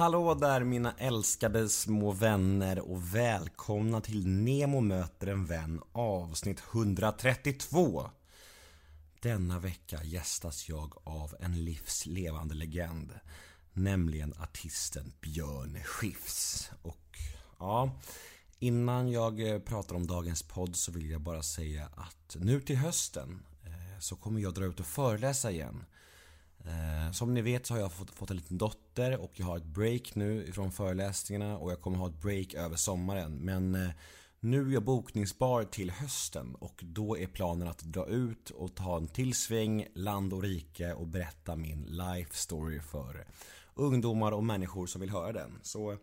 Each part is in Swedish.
Hallå där mina älskade små vänner och välkomna till Nemo möter en vän avsnitt 132. Denna vecka gästas jag av en livslevande legend. Nämligen artisten Björn Skifs. Och ja, innan jag eh, pratar om dagens podd så vill jag bara säga att nu till hösten eh, så kommer jag dra ut och föreläsa igen. Eh, som ni vet så har jag fått, fått en liten dotter och jag har ett break nu ifrån föreläsningarna och jag kommer ha ett break över sommaren. Men eh, nu är jag bokningsbar till hösten och då är planen att dra ut och ta en till sväng land och rike och berätta min life story för ungdomar och människor som vill höra den. Så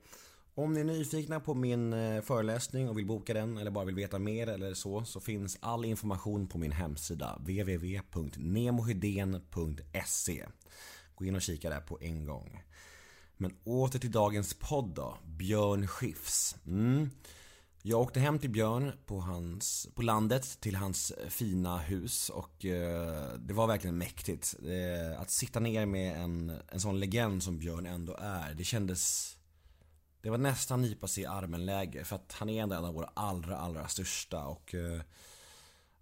om ni är nyfikna på min eh, föreläsning och vill boka den eller bara vill veta mer eller så så finns all information på min hemsida www.nemohedén.se Gå in och kika där på en gång. Men åter till dagens podd då, Björn Skifs. Mm. Jag åkte hem till Björn på, hans, på landet till hans fina hus och eh, det var verkligen mäktigt. Eh, att sitta ner med en, en sån legend som Björn ändå är, det kändes det var nästan nypa sig i armen-läge för att han är ändå en av våra allra, allra största och eh,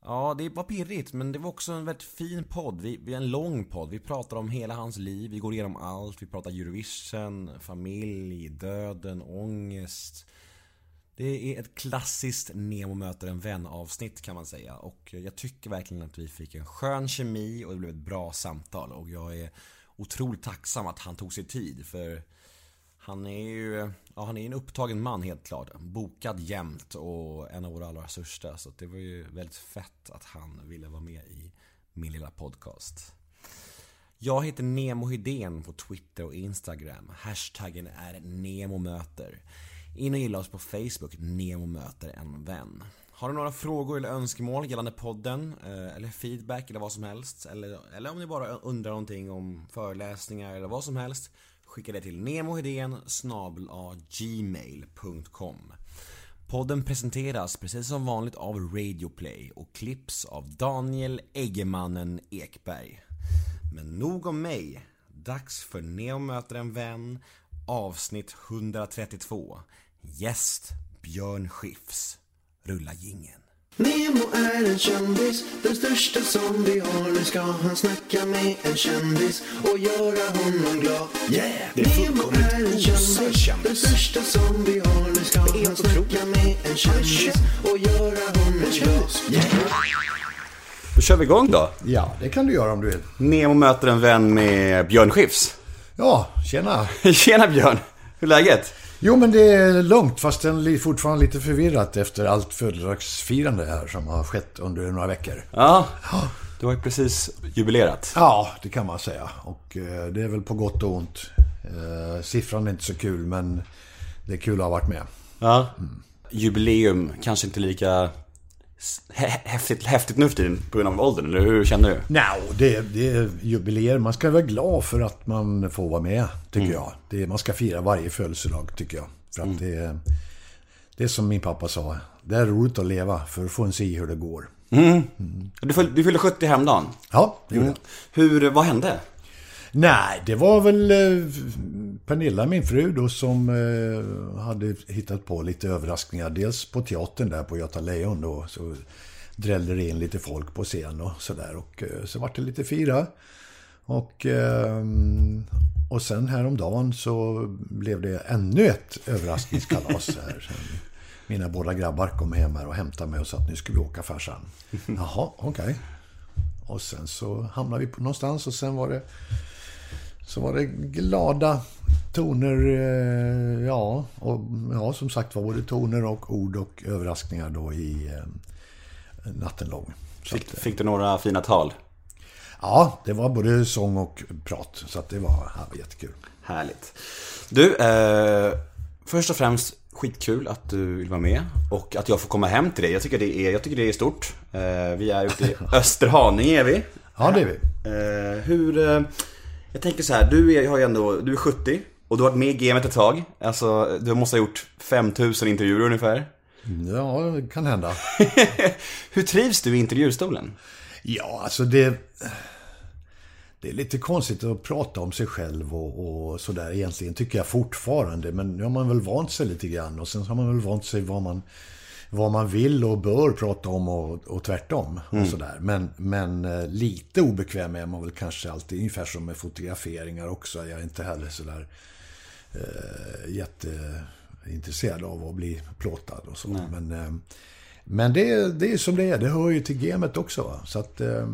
Ja, det var pirrigt men det var också en väldigt fin podd. Vi, vi är en lång podd. Vi pratar om hela hans liv, vi går igenom allt. Vi pratar Eurovision, familj, döden, ångest. Det är ett klassiskt Nemo möter en vän avsnitt kan man säga och jag tycker verkligen att vi fick en skön kemi och det blev ett bra samtal och jag är otroligt tacksam att han tog sig tid för han är ju, ja han är en upptagen man helt klart. Bokad jämt och en av våra allra största. Så det var ju väldigt fett att han ville vara med i min lilla podcast. Jag heter Nemo Hedén på Twitter och Instagram. Hashtaggen är NEMOMÖTER. In och gilla oss på Facebook, Nemo möter en vän. Har du några frågor eller önskemål gällande podden, eh, eller feedback eller vad som helst, eller, eller om ni bara undrar någonting om föreläsningar eller vad som helst, skicka det till nemohedén gmail.com Podden presenteras precis som vanligt av Radioplay och klipps av Daniel Eggemannen Ekberg. Men nog om mig. Dags för Neo möter en vän avsnitt 132. Gäst Björn Skifs. Rulla gingen. Nemo är en kändis, den största som vi har. Nu ska han snacka med en kändis och göra honom glad. Yeah! Det är Nemo är en kändis, kändis. den största som vi har. Nu ska han snacka med en kändis och göra honom glad. Yeah! Då kör vi igång då. Ja, det kan du göra om du vill. Nemo möter en vän med Björn Skifs. Ja, tjena. Tjena Björn! Hur är läget? Jo, men det är lugnt, fast den är fortfarande lite förvirrat efter allt födelsedagsfirande här som har skett under några veckor. Ja, du har ju precis jubilerat. Ja, det kan man säga. Och eh, det är väl på gott och ont. Eh, siffran är inte så kul, men det är kul att ha varit med. Ja. Jubileum, kanske inte lika häftigt, häftigt nu för tiden på grund av åldern, eller hur känner du? No, det, det är jubileer. Man ska vara glad för att man får vara med, tycker jag. Det, man ska fira varje födelsedag, tycker jag. För att det, är- det är som min pappa sa. Det är roligt att leva, för att få en se hur det går. Du, fyll, du fyllde 70 hemdagen. Ja, det gjorde jag. Hur, vad hände? Nej, det var väl eh, Pernilla, min fru då, som eh, hade hittat på lite överraskningar. Dels på teatern där på Göta Lejon då, så drällde det in lite folk på scen och sådär. Och eh, så vart det lite fira. Och, och sen häromdagen så blev det ännu ett överraskningskalas här. Mina båda grabbar kom hem här och hämtade mig och sa att nu ska vi åka farsan. Jaha, okej. Och sen så hamnade vi på någonstans och sen var det så var det glada toner, eh, ja, och ja, som sagt var både toner och ord och överraskningar då i eh, natten lång. Fick, att, eh, fick du några fina tal? ja, det var både sång och prat, så att det var, ja, var jättekul. Härligt. Du, eh, först och främst skitkul att du vill vara med och att jag får komma hem till dig. Jag tycker det är, jag tycker det är stort. Eh, vi är ute i Österhaninge är vi. Ja, det är vi. Eh, hur, eh, jag tänker så här, du är, har ju ändå, du är 70 och du har varit med i gamet ett tag. Alltså, du måste ha gjort 5000 intervjuer ungefär. Ja, det kan hända. Hur trivs du i intervjustolen? Ja, alltså det... det är lite konstigt att prata om sig själv och, och sådär egentligen, tycker jag fortfarande. Men nu har man väl vant sig lite grann och sen har man väl vant sig vad man, vad man vill och bör prata om och, och tvärtom. Och Mm. sådär. Men, men eh, lite obekväm är man väl kanske alltid, ungefär som med fotograferingar också. Jag är inte heller sådär eh, jätteintresserad av att bli plåtad och så. Men, eh, men det, det är som det är. Det hör ju till gamet också. Va? Så att eh,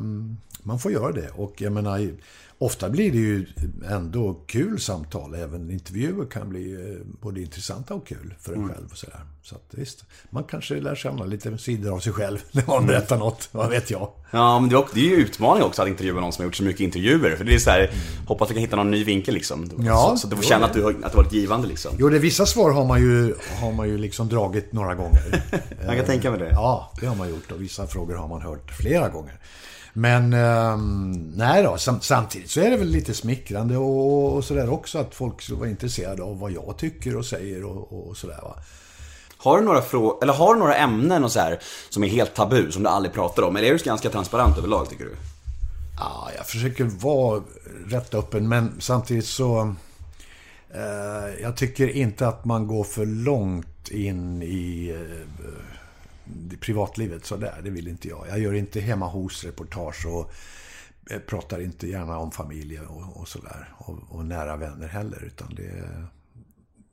man får göra det. Och jag menar, ofta blir det ju ändå kul samtal. Även intervjuer kan bli eh, både intressanta och kul för en själv. Och sådär. Så att visst, man kanske lär känna lite sidor av sig själv när man berättar något. Vad vet jag? Ja, men det är också- det är ju utmaning också att intervjua någon som har gjort så mycket intervjuer. För det är så här, hoppas du kan hitta någon ny vinkel liksom. Ja, så, så att du får känna att, du, att det varit givande liksom. Jo, det vissa svar har man ju, har man ju liksom dragit några gånger. Jag kan tänka mig det. Ja, det har man gjort och vissa frågor har man hört flera gånger. Men ehm, nej då, sam, samtidigt så är det väl lite smickrande och, och sådär också att folk ska vara intresserade av vad jag tycker och säger och, och sådär va. Har du några frå- eller har du några ämnen och så här som är helt tabu, som du aldrig pratar om? Eller är du ganska transparent överlag, tycker du? Ja, jag försöker vara rätt öppen men samtidigt så... Eh, jag tycker inte att man går för långt in i eh, privatlivet sådär. Det vill inte jag. Jag gör inte hemma hos-reportage och eh, pratar inte gärna om familj och, och sådär. Och, och nära vänner heller. Utan det...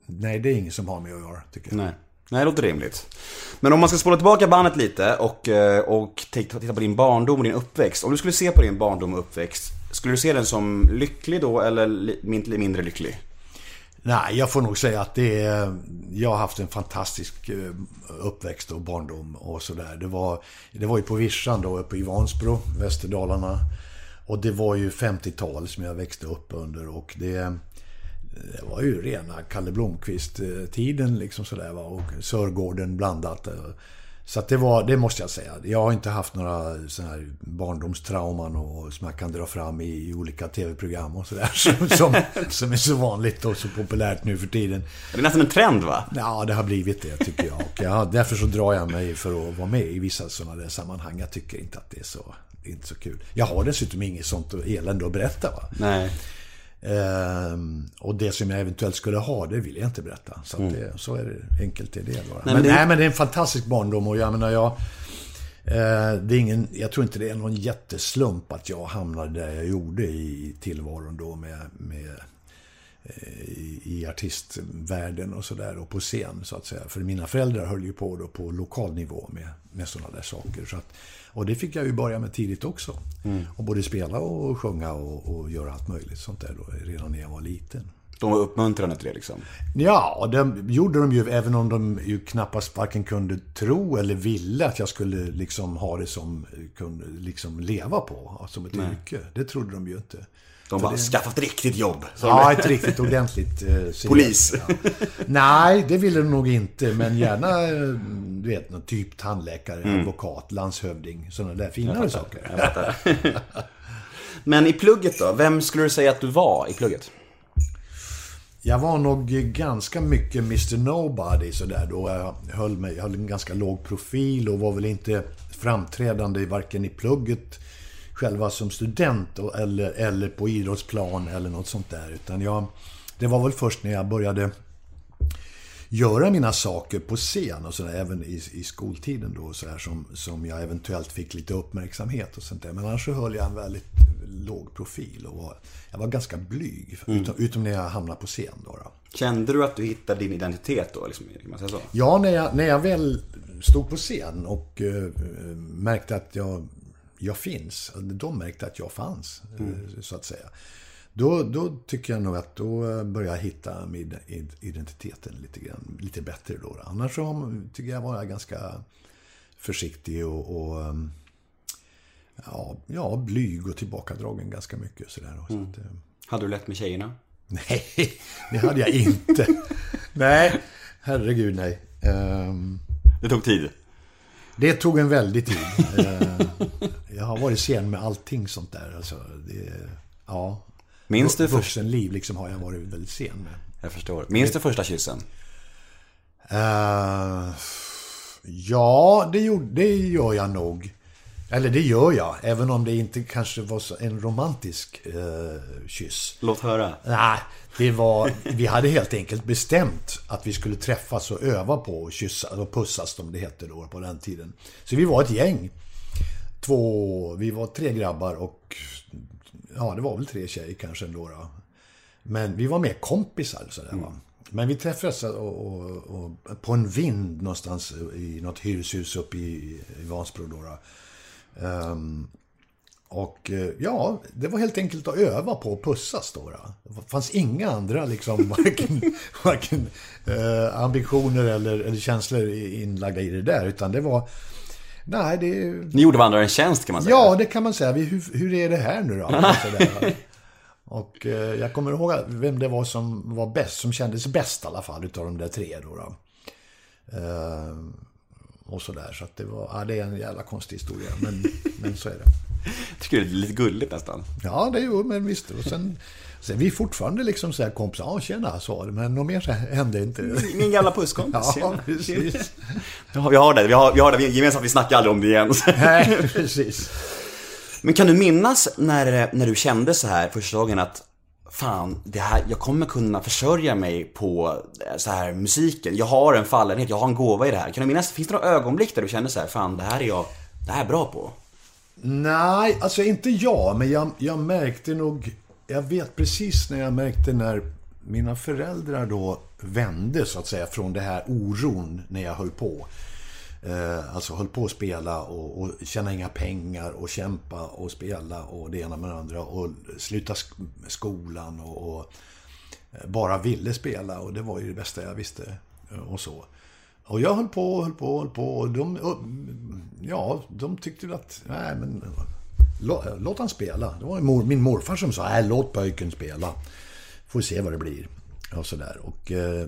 Nej, det är ingen som har med att göra, tycker jag. Nej. Nej, det låter rimligt. Men om man ska spola tillbaka bandet lite och, eh, och titta på din barndom och din uppväxt. Om du skulle se på din barndom och uppväxt, skulle du se den som lycklig då eller mindre lycklig? Nej, jag får nog säga att det är... Jag har haft en fantastisk eh, uppväxt och barndom och sådär. Det var, det var ju på Vischan då, uppe i Vansbro, Västerdalarna. Och det var ju 50-tal som jag växte upp under och det... Det var ju rena Kalle Blomqvist-tiden liksom sådär va. Och Sörgården blandat. Eh, så det var, det måste jag säga. Jag har inte haft några sådana här barndomstrauman och, som jag kan dra fram i, i olika tv-program och sådär. Som, som, som är så vanligt och så populärt nu för tiden. Det är nästan en trend va? Ja, det har blivit det tycker jag. Och jag därför så drar jag mig för att vara med i vissa sådana där sammanhang. Jag tycker inte att det är så, det är inte så kul. Jag har dessutom inget sånt elände att berätta va. Nej. Ehm, och det som jag eventuellt skulle ha, det vill jag inte berätta. Så, att det, så är det enkelt är det bara. men men, det- nej, men det är en fantastisk barndom och jag menar jag... Eh, det är ingen, jag tror inte det är någon jätteslump att jag hamnade där jag gjorde i tillvaron då med, med eh, i, i artistvärlden och sådär och på scen så att säga. För mina föräldrar höll ju på då på lokal nivå med, med sådana där saker. Så att, och det fick jag ju börja med tidigt också. Och både spela och sjunga och, och göra allt möjligt sånt där då, redan när jag var liten. De var uppmuntrande till det liksom. Ja, det gjorde de ju även om de ju knappast varken kunde tro eller ville att jag skulle liksom ha det som kunde liksom leva på, som ett yrke. Det trodde de ju inte. De bara, skaffa ett riktigt jobb. Ja, ett riktigt ordentligt... Eh. Polis. Ja. Nej, det ville de nog inte. Men gärna, eh, du vet, någon typ tandläkare, Mm. advokat, landshövding. Sådana där finare saker. Men i plugget då? Vem skulle du säga att du var i plugget? Jag var nog ganska mycket Mr Nobody sådär då. Jag höll, mig, jag höll en ganska låg profil och var väl inte framträdande varken i plugget själva som student eller, eller på idrottsplan eller något sånt där. Utan jag, det var väl först när jag började göra mina saker på scen och sådär, även i, i skoltiden då, så här, som, som jag eventuellt fick lite uppmärksamhet och sånt där. Men annars så höll jag en väldigt låg profil och var, jag var ganska blyg. Utom, utom när jag hamnade på scen då. då. Kände du att du hittade din identitet då? Liksom, kan man säga så? Ja, när jag, när jag väl stod på scen och eh, märkte att jag, jag finns. De märkte att jag fanns, eh, så att säga. Då, då tycker jag nog att då börjar jag hitta min id- identiteten lite, grann, lite bättre då. Annars så tycker jag var jag ganska försiktig och, och ehm, ja, ja, blyg och tillbakadragen ganska mycket. Sådär. Så att, eh, Hade du lätt med tjejerna? Nej, det hade jag inte. nej, herregud nej. Ehm, Det tog tid. Det tog en väldig tid. Ehm, jag har varit sen med allting sånt där. Alltså, det, ja. Minns du? Vuxenliv liksom har jag varit väldigt sen med. Jag förstår. Minns du första kyssen? Eh, ja, det, gjorde, det gör jag nog. Eller det gör jag, även om det inte kanske var en romantisk eh, kyss. Låt höra. Nej, det var... Vi hade helt enkelt bestämt att vi skulle träffas och öva på att kyssa, och pussas som det hette då på den tiden. Så vi var ett gäng. Två... Vi var tre grabbar och... Ja, det var väl tre tjejer kanske ändå då. Men vi var mer kompisar sådär va. Men vi träffades och, och, och, på en vind någonstans i något hyreshus uppe i, i Vansbro då. då. Ehm, och eh, ja, det var helt enkelt att öva på att pussas då. Det fanns inga andra liksom, varken, varken eh, ambitioner eller, eller känslor inlagda i det där. Utan det var... Nej, det... Ni gjorde varandra en tjänst kan man säga. Ja, det kan man säga. Hur, hur är det här nu då? Och sådär. Och eh, jag kommer ihåg vem det var som var bäst, som kändes bäst i alla fall utav de där tre då. då. Eh, och sådär, så att det var, ja, det är en jävla konstig historia, men, men så är det. Jag tycker det är lite gulligt nästan. Ja, det är men visst. Och sen, sen vi är fortfarande liksom så här kompisar, ja tjena, var det, men något mer så hände inte. Min gamla pusskompis. Ja, precis. Ja, vi har det. Vi har, vi har det gemensamt. Vi snackar aldrig om det igen. Nej, precis. Men kan du minnas när, när du kände så här första dagen att Fan, det här, jag kommer kunna försörja mig på eh, så här musiken. Jag har en fallenhet, jag har en gåva i det här. Kan du minnas, finns det några ögonblick där du kände så här, fan det här är jag, det här är bra på? Nej, alltså inte jag, men jag, jag märkte nog... Jag vet precis när jag märkte när mina föräldrar då vände, så att säga, från det här oron när jag höll på. Eh, alltså höll på att spela och, och tjäna inga pengar och kämpa och spela och det ena med det andra och sluta sk- skolan och, och eh, bara ville spela och det var ju det bästa jag visste eh, och så. Och jag höll på och höll på och höll på och de, och, mm, ja, de tyckte väl att, nej men lå, låt han spela. Det var mor, min morfar som sa, nej låt pojken spela. Får se vad det blir. Och sådär. Och eh,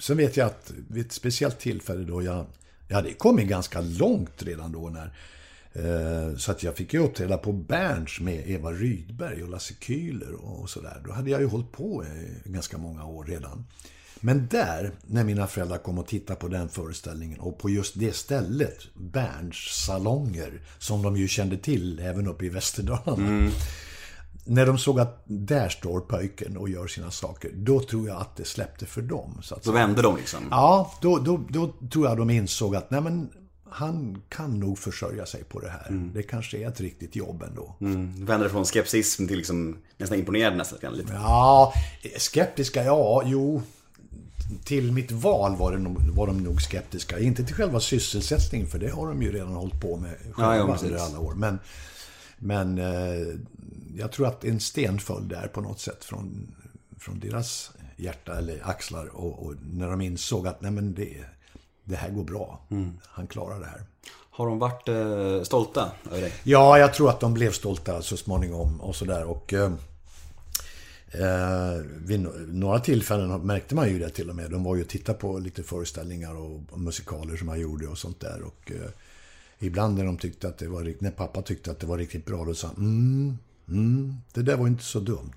sen vet jag att vid ett speciellt tillfälle då jag, jag hade kommit ganska långt redan då när eh, så att jag fick ju uppträda på Berns med Eva Rydberg och Lasse Kühler och, och sådär. Då hade jag ju hållit på i ganska många år redan. Men där, när mina föräldrar kom och tittade på den föreställningen och på just det stället, Berns salonger, som de ju kände till även uppe i Västerdalarna. Mm. När de såg att där står pojken och gör sina saker, då tror jag att det släppte för dem. Så att Så vände de liksom. Ja, då, då, då tror jag de insåg att nej men, han kan nog försörja sig på det här. Det kanske är ett riktigt jobb ändå. Mm. Vände från skepsism till liksom nästan imponerad nästan lite. Ja, skeptiska, ja, jo. Till mitt val var, det nog, var de nog skeptiska. Inte till själva sysselsättningen, för det har de ju redan hållit på med Ja, själva ja, precis. under alla år. Men, men eh, jag tror att en sten föll där på något sätt från, från deras hjärta eller axlar. Och, och när de insåg att nej men det, det här går bra. Mm. Han klarar det här. Har de varit eh, stolta över dig? Ja, jag tror att de blev stolta så småningom och sådär. Och eh, eh, vid några tillfällen märkte man ju det till och med. De var ju och tittade på lite föreställningar och, musikaler som jag gjorde och sånt där. Och eh, ibland när de tyckte att det var när pappa tyckte att det var riktigt bra, då sa han mm, mm, det där var inte så dumt.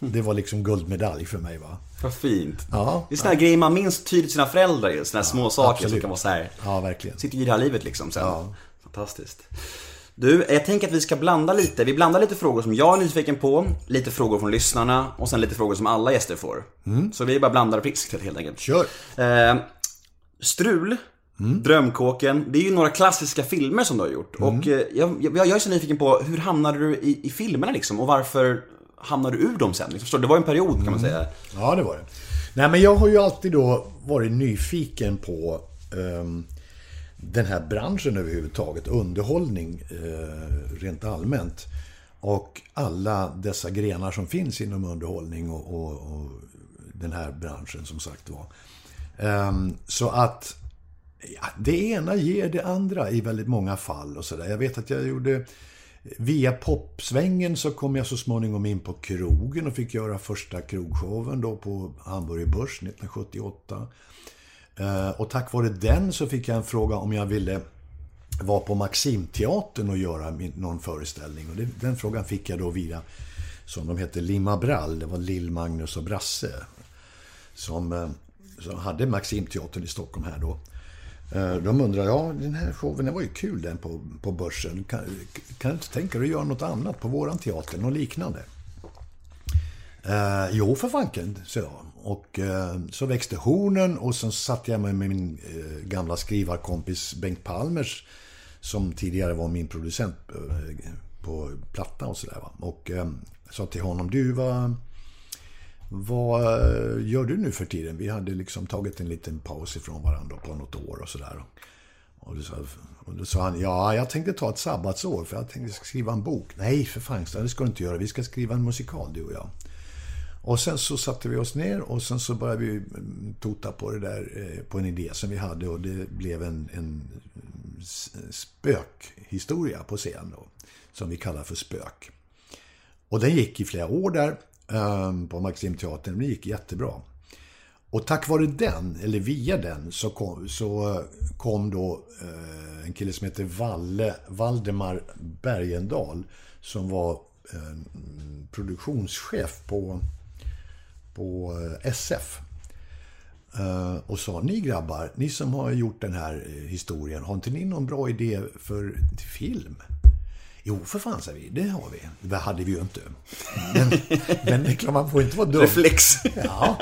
Det var liksom guldmedalj för mig va. Vad fint. Ja, Det är sådana här grejer man minns tydligt sina föräldrar ju. Sådana här små saker som absolut. kan vara så här. Ja, verkligen. Sitter i det här livet liksom sen. Ja. Fantastiskt. Du, jag tänker att vi ska blanda lite. Vi blandar lite frågor som jag är nyfiken på, lite frågor från lyssnarna och sen lite frågor som alla gäster får. Så vi bara blandar friskt helt enkelt. Kör! Eh, Strul, Drömkåken, det är ju några klassiska filmer som du har gjort. Och eh, jag, jag, jag är så nyfiken på, hur hamnade du i, i filmerna liksom? Och varför hamnade du ur dem sen? Liksom, förstår du? det var ju en period kan man säga. Ja, det var det. Nej, men jag har ju alltid då varit nyfiken på ehm, den här branschen överhuvudtaget. Underhållning eh, rent allmänt. Och alla dessa grenar som finns inom underhållning och, och, och den här branschen som sagt var. Ehm, så att ja, det ena ger det andra i väldigt många fall. och så där. Jag vet att jag gjorde... Via popsvängen så kom jag så småningom in på krogen och fick göra första krogshowen då på Hamburger Börs 1978. Eh, och tack vare den så fick jag en fråga om jag ville vara på Maximteatern och göra min, någon föreställning. Och det, den frågan fick jag då via, som de hette, Limma Brall. Det var Lill, Magnus och Brasse. Som, eh, som hade Maximteatern i Stockholm här då. Eh, de undrar, ja den här showen den var ju kul den på, på börsen. Kan, kan du inte tänka dig att göra något annat på våran teater, något liknande? Eh, jo, för fanken, sa jag. Och eh, så växte hornen och så satt jag med min eh, gamla skrivarkompis Bengt Palmers som tidigare var min producent eh, på platta och sådär. Och eh, sa till honom, du vad, vad eh, gör du nu för tiden? Vi hade liksom tagit en liten paus ifrån varandra på något år och sådär. Och då, sa, och då sa han, ja, jag tänkte ta ett sabbatsår för jag tänkte skriva en bok. Nej, för fan, det ska du inte göra. Vi ska skriva en musikal, du och jag. Och sen så satte vi oss ner och sen så började vi mm, tota på det där, eh, på en idé som vi hade och det blev en, en spökhistoria på scen då, som vi kallar för Spök. Och den gick i flera år där Ehm, på Maximteatern, Det gick jättebra. Och tack vare den, eller via den, så kom, så eh, kom då eh, en kille som heter Valle, Valdemar Bergendal som var eh, produktionschef på, på eh, SF. Eh, och sa, ni grabbar, ni som har gjort den här eh, historien, har inte ni någon bra idé för till film? Jo, för fan, sa vi. Det har vi. Det hade vi ju inte. Men, men det är klart, man får inte vara dum. Reflex. Ja,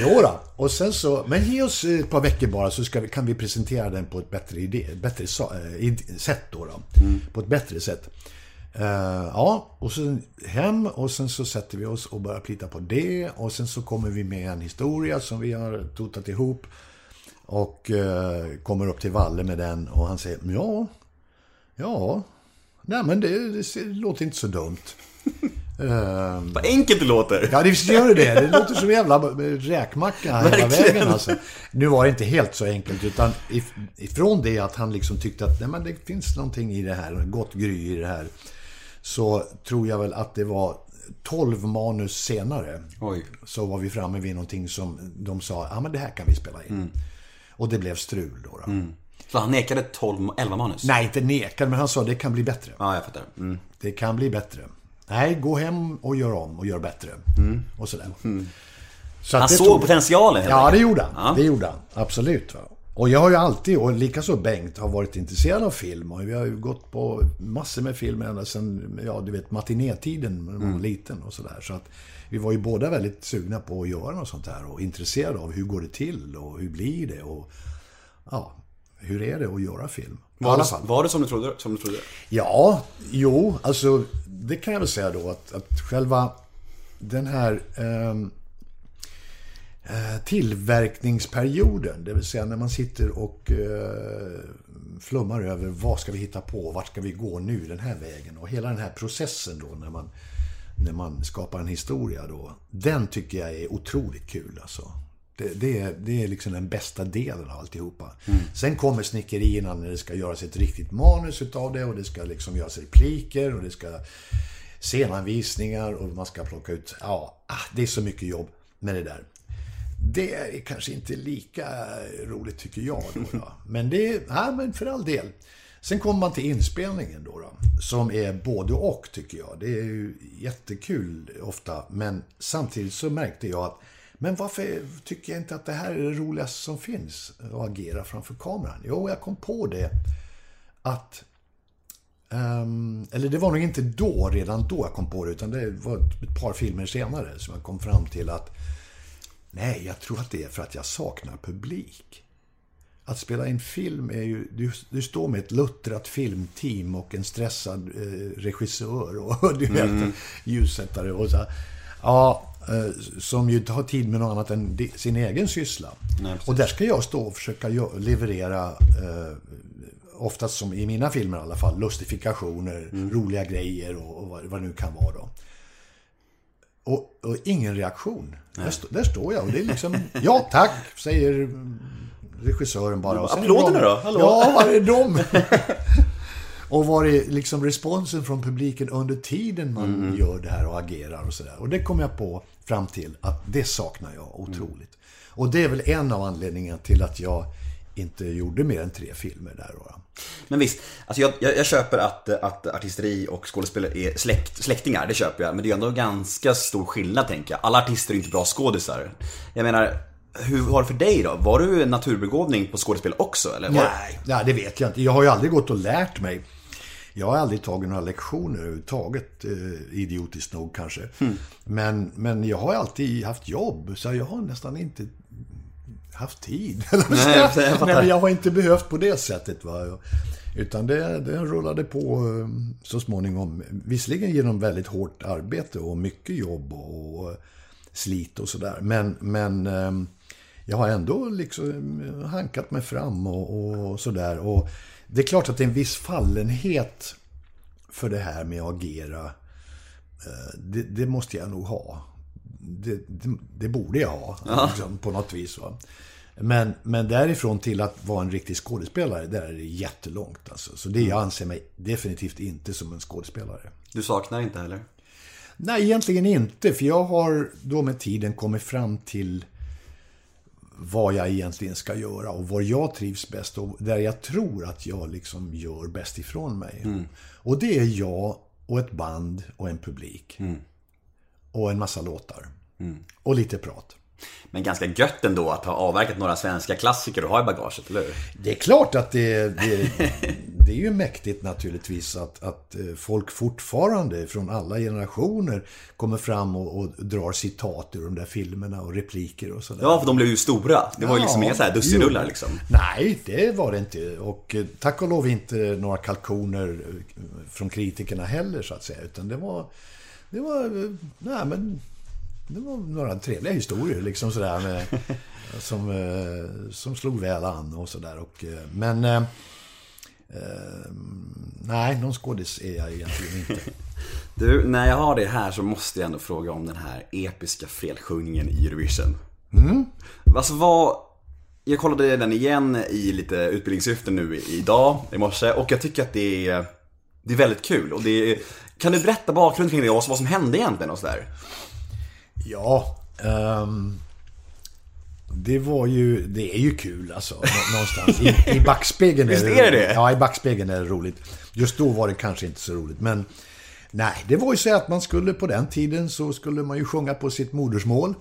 jo då. Och sen så, men ge oss ett par veckor bara så vi, kan vi presentera den på ett bättre, idé, bättre eh, sätt då. då. På ett bättre sätt. Eh, ja, och sen hem och sen så sätter vi oss och börjar plita på det. Och sen så kommer vi med en historia som vi har totat ihop. Och eh, kommer upp till Valle med den och han säger ja, ja, nej men det, det, det låter inte så dumt. Eh, Vad enkelt det låter. Ja, det gör det. Det låter som en jävla räkmacka hela vägen. Alltså. Nu var det inte helt så enkelt, utan if- ifrån det att han liksom tyckte att nej, men det finns någonting i det här, gott gry i det här. Så tror jag väl att det var 12 manus senare. Oj. Så var vi framme vid någonting som de sa, ja men det här kan vi spela in. Och det blev strul då. då. Så han nekade 12, 11 manus? Nej, inte nekad, men han sa det kan bli bättre. Ja, jag fattar. Mm. Det kan bli bättre. Nej, gå hem och gör om och gör bättre. Och sådär. Så att Han såg tog- potentialen Ja, det gjorde han. Ja. Det gjorde han. Absolut. Va? Och jag har ju alltid, och likaså Bengt, har varit intresserad av film. Och vi har ju gått på massor med film ända sedan, ja du vet, matinétiden när man var liten och sådär. Så att vi var ju båda väldigt sugna på att göra något sånt här och intresserade av hur går det till och hur blir det och ja, hur är det att göra film? Var det, var det som du trodde? Som du trodde? Ja, jo, alltså det kan jag väl säga då att, att själva den här ehm, eh, tillverkningsperioden, det vill säga när man sitter och eh, flummar över vad ska vi hitta på, vart ska vi gå nu den här vägen och hela den här processen då när man, när man skapar en historia då, den tycker jag är otroligt kul alltså. Det, det, är, det är liksom den bästa delen av alltihopa. Sen kommer snickerierna när det ska göras ett riktigt manus utav det och det ska liksom göras repliker och det ska scenanvisningar och man ska plocka ut... Ja, ah, det är så mycket jobb med det där. Det är kanske inte lika roligt tycker jag. Då, då. Men det är, ja, men för all del. Sen kommer man till inspelningen då, då. Som är både och tycker jag. Det är ju jättekul ofta. Men samtidigt så märkte jag att men varför tycker jag inte att det här är det roligaste som finns? Att agera framför kameran. Jo, jag kom på det att Ehm, eller det var nog inte då, redan då jag kom på det, utan det var ett par filmer senare som jag kom fram till att nej, jag tror att det är för att jag saknar publik. Att spela in film är ju, du, du står med ett luttrat filmteam och en stressad eh, regissör och du vet, ljussättare och så. Ja, som ju inte har tid med något annat än sin egen syssla. Nej, och där ska jag stå och försöka leverera eh, oftast som i mina filmer i alla fall, lustifikationer, roliga grejer och, och vad, vad det nu kan vara då. Och, och ingen reaktion. Där, stå, där står jag och det är liksom, ja tack, säger regissören bara. Det Applåderna de- då? Hallå? Ja, var är de? och var är liksom responsen från publiken under tiden man Mm. gör det här och agerar och sådär. Och det kom jag på fram till att det saknar jag otroligt. Och det är väl en av anledningarna till att jag inte gjorde mer än tre filmer där. Då. Men visst, alltså jag, jag, jag köper att, att artisteri och skådespelare är släkt, släktingar, det köper jag. Men det är ändå ganska stor skillnad tänker jag. Alla artister är inte bra skådisar. Jag menar, hur var det för dig då? Var du en naturbegåvning på skådespel också? Eller Nej, nej, det vet jag inte. Jag har ju aldrig gått och lärt mig. Jag har aldrig tagit några lektioner överhuvudtaget, eh, idiotiskt nog kanske. Men, men jag har alltid haft jobb, så jag har nästan inte haft tid. Nej, jag-. Nej, men jag har inte behövt på det sättet. Va? Utan det, det rullade på eh, så småningom. Visserligen genom väldigt hårt arbete och mycket jobb och slit och sådär. Men, men eh, jag har ändå liksom hankat mig fram och, och sådär. Och det är klart att det är en viss fallenhet för det här med att agera. Eh, Det, det måste jag nog ha. Det, det, det borde jag ha, liksom, på något vis. Va? Men, men därifrån till att vara en riktig skådespelare, där är det jättelångt. Alltså. Så det, jag anser mig definitivt inte som en skådespelare. Du saknar inte heller? Nej, egentligen inte. För jag har då med tiden kommit fram till vad jag egentligen ska göra och var jag trivs bäst och där jag tror att jag liksom gör bäst ifrån mig. Och det är jag och ett band och en publik. Och en massa låtar. Och lite prat. Men ganska gött ändå att ha avverkat några svenska klassiker och ha i bagaget, eller hur? Det är klart att det, det, det är ju mäktigt naturligtvis att, att eh, folk fortfarande från alla generationer kommer fram och, och drar citat ur de där filmerna och repliker och sådär. Ja, för de blev ju stora. Det var ju liksom Ja, inga så här dussinrullar liksom. Nej, det var det inte. Och eh, tack och lov inte några kalkoner eh, från kritikerna heller så att säga. Utan det var... Det var... Nej, men... Det var några trevliga historier liksom sådär med, som, eh, som slog väl an och sådär. Eh, Men... eh, eh, Nej, någon skådis är jag egentligen inte. Du, när jag har det här så måste jag ändå fråga om den här episka felsjungningen i Eurovision. Alltså vad... Jag kollade den igen i lite utbildningssyfte nu idag, i morse, och jag tycker att det är, det är väldigt kul. Och det är, kan du berätta bakgrunden kring det och vad som hände egentligen och sådär? Ja, ehm, det var ju, det är ju kul alltså. nå- Någonstans. I, i backspegeln är Visst det, är det? Ja, i backspegeln är det roligt. Just då var det kanske inte så roligt. Men nej, det var ju så att man skulle på den tiden så skulle man ju sjunga på sitt modersmål.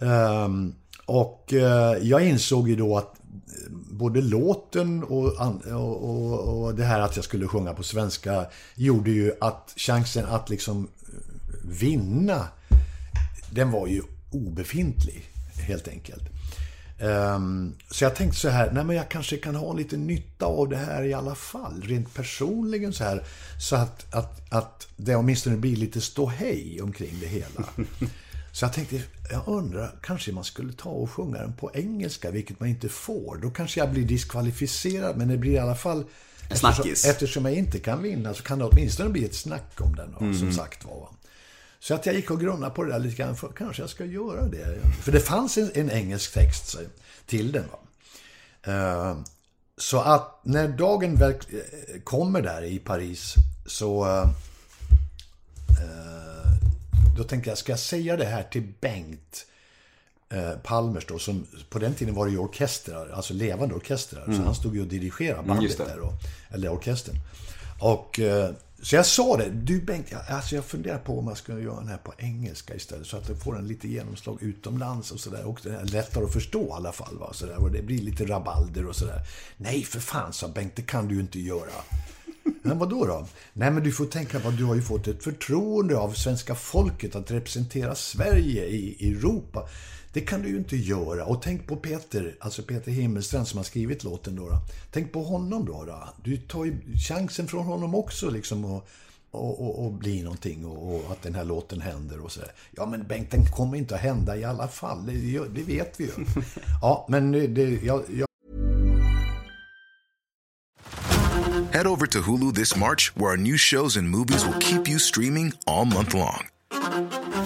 Ehm, och eh, jag insåg ju då att eh, både låten och, och, och, och det här att jag skulle sjunga på svenska gjorde ju att chansen att liksom eh, vinna den var ju obefintlig, helt enkelt. Ehm, så jag tänkte så här, nej men jag kanske kan ha lite nytta av det här i alla fall, rent personligen så här. Så att, att, att det åtminstone blir lite ståhej omkring det hela. Så jag tänkte, jag undrar, kanske man skulle ta och sjunga den på engelska, vilket man inte får. Då kanske jag blir diskvalificerad, men det blir i alla fall... Eftersom, eftersom jag inte kan vinna så kan det åtminstone bli ett snack om den, då, som sagt var. Så att jag gick och grunnade på det där lite grann, för kanske jag ska göra det. För det fanns en, en engelsk text till den. Eh, så att när dagen väl eh, kommer där i Paris så... eh, då tänkte jag, ska jag säga det här till Bengt eh, Palmers då, som på den tiden var det ju orkestrar, alltså levande orkestrar. Så han stod ju och dirigerade bandet just det. där, och, eller orkestern. Och, eh, så jag sa det, du Bengt, jag, alltså jag funderar på om jag ska göra den här på engelska istället. Så att det får en lite genomslag utomlands och sådär. Och det är lättare att förstå i alla fall. Va? Så där, och det blir lite rabalder och sådär. Nej, för fan, sa Bengt, det kan du ju inte göra. Men vad då då? Nej, men du får tänka på att du har ju fått ett förtroende av svenska folket att representera Sverige i Europa. Det kan du ju inte göra. Och tänk på Peter, alltså Peter Himmelstrand som har skrivit låten då. då. Tänk på honom då. då. Du tar ju chansen från honom också liksom och, och, och, och bli någonting och, och att den här låten händer och så. där. Ja, men Bengt, den kommer inte att hända i alla fall. Det, det vet vi ju. Ja, men det, jag, jag Head over to Hulu this March, where our new shows and movies will keep you streaming all month long.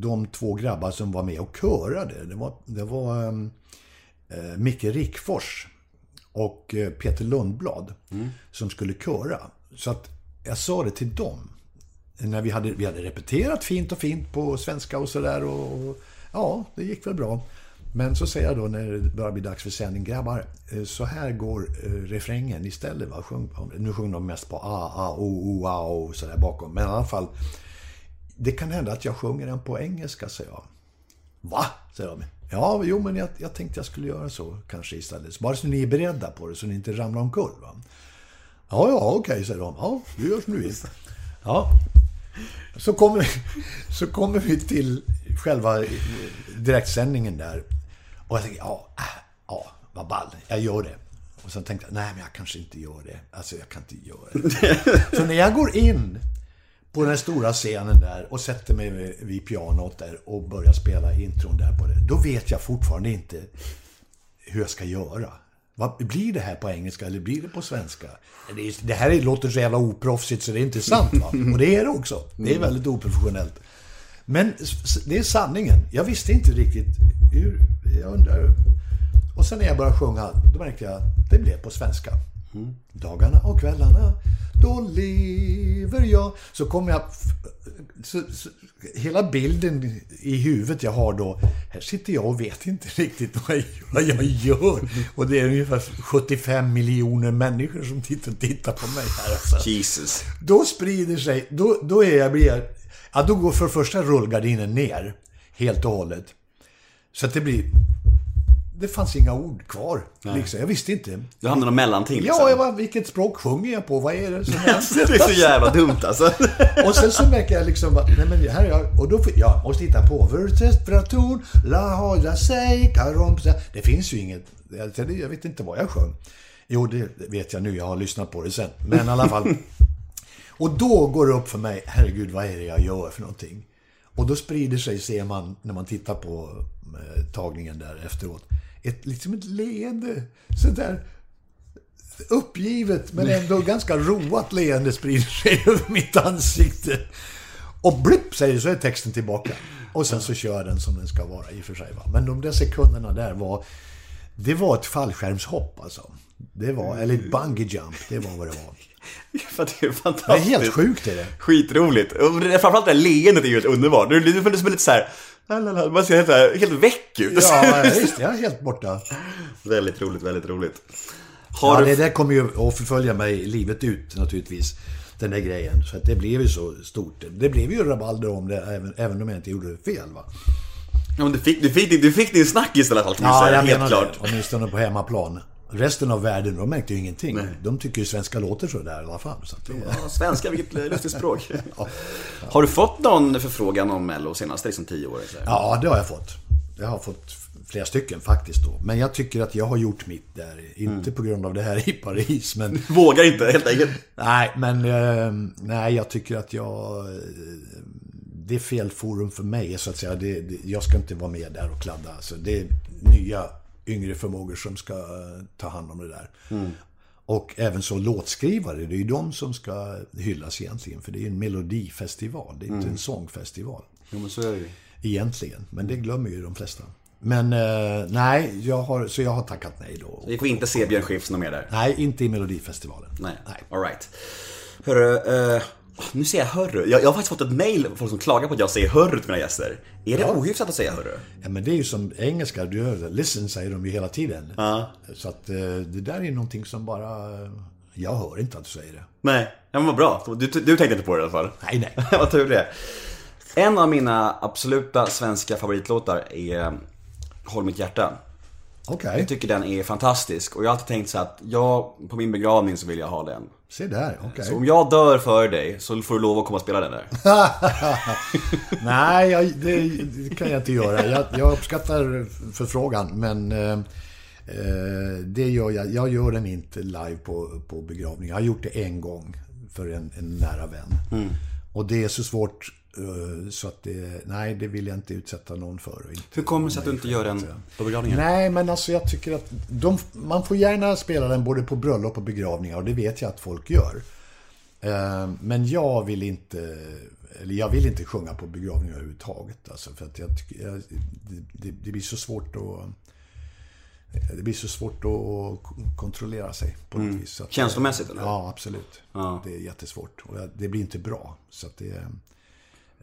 de två grabbar som var med och körade. Det var, det var um, eh, Micke Rickfors och eh, Peter Lundblad som skulle köra. Så att jag sa det till dem. När vi hade, vi hade repeterat fint och fint på svenska och sådär. Och, och, ja, det gick väl bra. Men så säger jag då när det börjar bli dags för sändning, grabbar, eh, så här går eh, refrängen istället. Va? Sjung, nu sjunger de mest på a, a, o, o, a, o sådär bakom. Men i alla fall, det kan hända att jag sjunger den på engelska, säger jag. Va? säger de. Ja, jo, men jag, jag tänkte jag skulle göra så kanske istället. Bara så ni är beredda på det, så ni inte ramlar omkull. Va? Ja, ja, okej, säger de. Ja, du gör som du vill. Ja. Så kommer, så kommer vi till själva direktsändningen där. Och jag tänker, ja, äh, ja, vad ball, jag gör det. Och sen tänkte jag, nej men jag kanske inte gör det. Alltså jag kan inte göra det. så när jag går in på den stora scenen där och sätter mig vid- pianot där och börjar spela intron där på det. Då vet jag fortfarande inte hur jag ska göra. Vad, blir det här på engelska eller blir det på svenska? Det, är, det här är, låter så jävla oproffsigt så det är inte sant va? Och det är det också. Det är väldigt oprofessionellt. Men det är sanningen. Jag visste inte riktigt hur... Jag undrar... Och sen när jag började sjunga, då märkte jag att det blev på svenska. Dagarna och kvällarna, då lever jag. Så kom jag... Så, så, hela bilden i huvudet jag har då, här sitter jag och vet inte riktigt vad jag, vad jag gör. Och det är ungefär 75 miljoner människor som tittar, tittar på mig här. Alltså. Jesus. Då sprider sig, då, då är jag, blir jag, ja då går för första rullgardinen ner. Helt och hållet. Så att det blir, det fanns inga ord kvar. Liksom. Jag visste inte. Du hamnade någon mellanting liksom. Ja, jag bara, vilket språk sjunger jag på? Vad är det som händer? Det är så jävla dumt alltså. Och sen så märker jag liksom att, nej men här är jag, och då jag måste hitta på Vertespraton, la hoja sig, karompsa. Det finns ju inget, jag, jag vet inte vad jag sjöng. Jo, det vet jag nu, jag har lyssnat på det sen. Men i alla fall. Och då går det upp för mig, herregud vad är det jag gör för någonting? Och då sprider sig, ser man, när man tittar på eh, tagningen där efteråt, ett, liksom ett leende. Sådär uppgivet men ändå ganska roat leende sprider sig över mitt ansikte. Och blipp säger så är texten tillbaka. Och sen så kör den som den ska vara i och för sig. Va? Men de där sekunderna där var... Det var ett fallskärmshopp alltså. Det var, eller ett bungee jump, det var vad det var. Det är Det är fantastiskt. helt sjukt är det. Skitroligt. Framförallt det här leendet är ju helt underbart. Det är som lite Man ser helt, här- helt väck ut. Ja, visst, jag är helt borta. väldigt roligt, väldigt roligt. Har Ja, du... det där kommer ju att förfölja mig livet ut naturligtvis. Den där grejen. Så att det blev ju så stort. Det blev ju rabalder om det även, även om jag inte gjorde fel va. Ja, men du, fick, du, fick, du fick din snackis i alla fall kan Ja, säga. Helt klart. det. Åtminstone på hemmaplan. Resten av världen, de märkte ju ingenting. De tycker ju svenska låter så där i alla fall. Så det, Ja, svenska, vilket lustigt språk. Har du fått någon förfrågan om Mello senaste liksom, tio åren? så ja, det har jag fått. Jag har fått flera stycken faktiskt då. Men jag tycker att jag har gjort mitt där. Inte på grund av det här i Paris, men... Vågar inte, helt enkelt. Nej, men eh, nej, jag tycker att jag... eh, Det är fel forum för mig, så att säga. Det, det, jag ska inte vara med där och kladda. Alltså, det är nya, yngre förmågor som ska eh, ta hand om det där. Och även så låtskrivare, det är ju de som ska hyllas egentligen. För det är ju en melodifestival, det är inte en sångfestival. Jo, men så är det ju. Egentligen, men det glömmer ju de flesta. Men eh, nej, jag har, så jag har tackat nej då. Vi får inte se Björn Skifs något mer där. Nej, inte i Melodifestivalen. Nej, nej. alright. Hörru, eh, nu säger jag hörru. Jag, jag har faktiskt fått ett mail från folk som klagar på att jag säger hörru till mina gäster. Är det ohyfsat att säga hörru? Ja, men det är ju som engelska, du hör det. Listen säger de ju hela tiden. Så att eh, det där är någonting som bara Jag hör inte att du säger det. Nej, ja, men vad bra. Du, du tänkte inte på det i alla fall. Nej, nej. vad tur det. En av mina absoluta svenska favoritlåtar är Håll mitt hjärta. Okej, Jag tycker den är fantastisk och jag har alltid tänkt så att jag, på min begravning så vill jag ha den. Se där. Okej. Så om jag dör för dig så får du lov att komma och spela den där. Nej, jag, det, det kan jag inte göra. Jag, jag uppskattar förfrågan, men eh, eh, det gör jag. Jag gör den inte live på, på begravning. Jag har gjort det en gång för en, en nära vän. Och det är så svårt så att det, nej, det vill jag inte utsätta någon för. Inte Hur kommer det sig att du inte gör den på begravningen? Nej, men alltså jag tycker att de, man får gärna spela den både på bröllop och begravningar och det vet jag att folk gör. Eh, Men jag vill inte, eller jag vill inte sjunga på begravningar överhuvudtaget. Alltså för att jag tycker, jag, det, det, blir så svårt att det blir så svårt att kontrollera sig på något vis. Så att, Känslomässigt, eller? Ja, absolut. Ja. Det är jättesvårt. Och det blir inte bra. Så det, eh,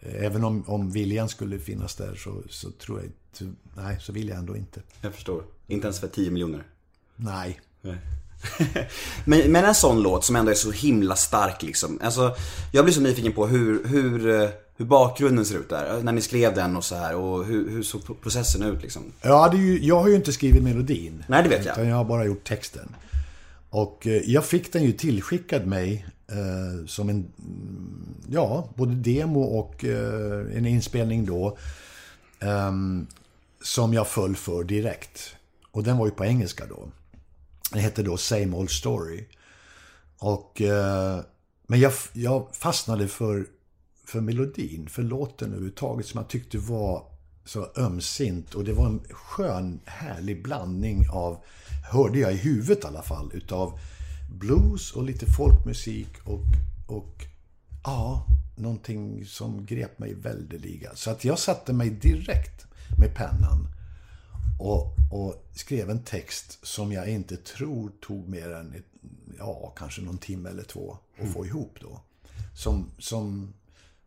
även om, om viljan skulle finnas där så, så tror jag inte... Nej, så vill jag ändå inte. Jag förstår. Inte ens för 10 miljoner. Nej. men, men en sån låt som ändå är så himla stark liksom. Alltså, jag blir så nyfiken på hur, hur, eh, hur bakgrunden ser ut där. När ni skrev den och så här och hur, hur såg processen ut liksom? Ja, det är ju, jag har ju inte skrivit melodin. Nej, det vet jag. Utan jag har bara gjort texten. Och eh, jag fick den ju tillskickad mig eh, som en, mm, ja, både demo och eh, en inspelning då. Eh, som jag föll för direkt. Och den var ju på engelska då. Den hette då Same Old Story. Och, eh, men jag, jag fastnade för, för melodin, för låten överhuvudtaget som jag tyckte var så ömsint. Och det var en skön, härlig blandning av, hörde jag i huvudet i alla fall, utav blues och lite folkmusik och, och ja, någonting som grep mig väldeliga. Så att jag satte mig direkt med pennan och, och skrev en text som jag inte tror tog mer än ett, ja, kanske någon timme eller två att få ihop då. Som, som,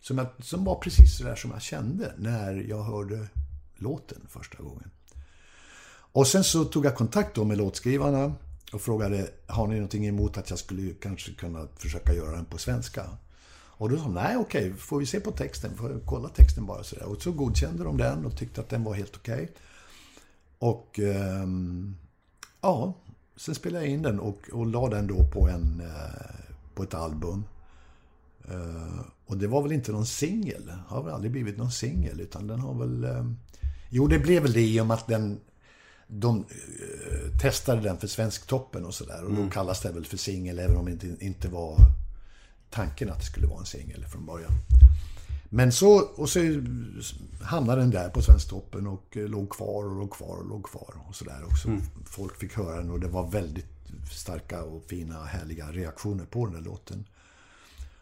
som, jag, som var precis så där som jag kände när jag hörde låten första gången. Och sen så tog jag kontakt då med låtskrivarna och frågade, har ni någonting emot att jag skulle kanske kunna försöka göra den på svenska? Och då sa de, nej okej, får vi se på texten, får vi kolla texten bara sådär. Och så godkände de den och tyckte att den var helt okej. Och ehm, ja, sen spelade jag in den och, och la den då på, en, eh, på ett album. Eh, och det var väl inte någon singel. Det har väl aldrig blivit någon singel. Utan den har väl... Ehm, jo, det blev väl det i och med att den... De eh, testade den för Svensktoppen och sådär. Och då kallas det väl för singel, även om det inte, inte var tanken att det skulle vara en singel från början. Men så, och så hamnade den där på Svensktoppen och eh, låg kvar och låg kvar och låg kvar. Och sådär också. Folk fick höra den och det var väldigt starka och fina, härliga reaktioner på den där låten.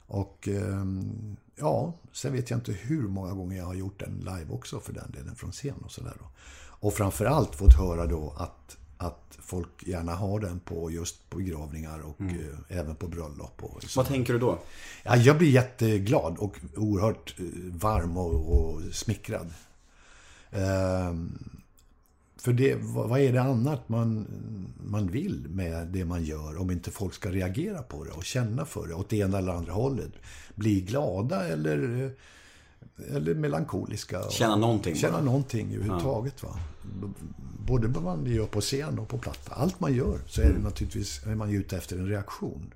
Och ehm, ja, sen vet jag inte hur många gånger jag har gjort den live också för den delen från scen och sådär. Och framförallt fått höra då att, att folk gärna har den på just på begravningar och eh, även på bröllop. Och så. Vad tänker du då? Ja, jag blir jätteglad och oerhört eh, varm och, och smickrad. Ehm, för det, vad vad är det annat man, man vill med det man gör om inte folk ska reagera på det och känna för det åt det ena eller andra hållet? Bli glada eller, eh, eller melankoliska. och Känna någonting Känna bara. någonting överhuvudtaget. Va? B- Både vad man gör på scen och på platta. Allt man gör så är det naturligtvis är man ute efter en reaktion.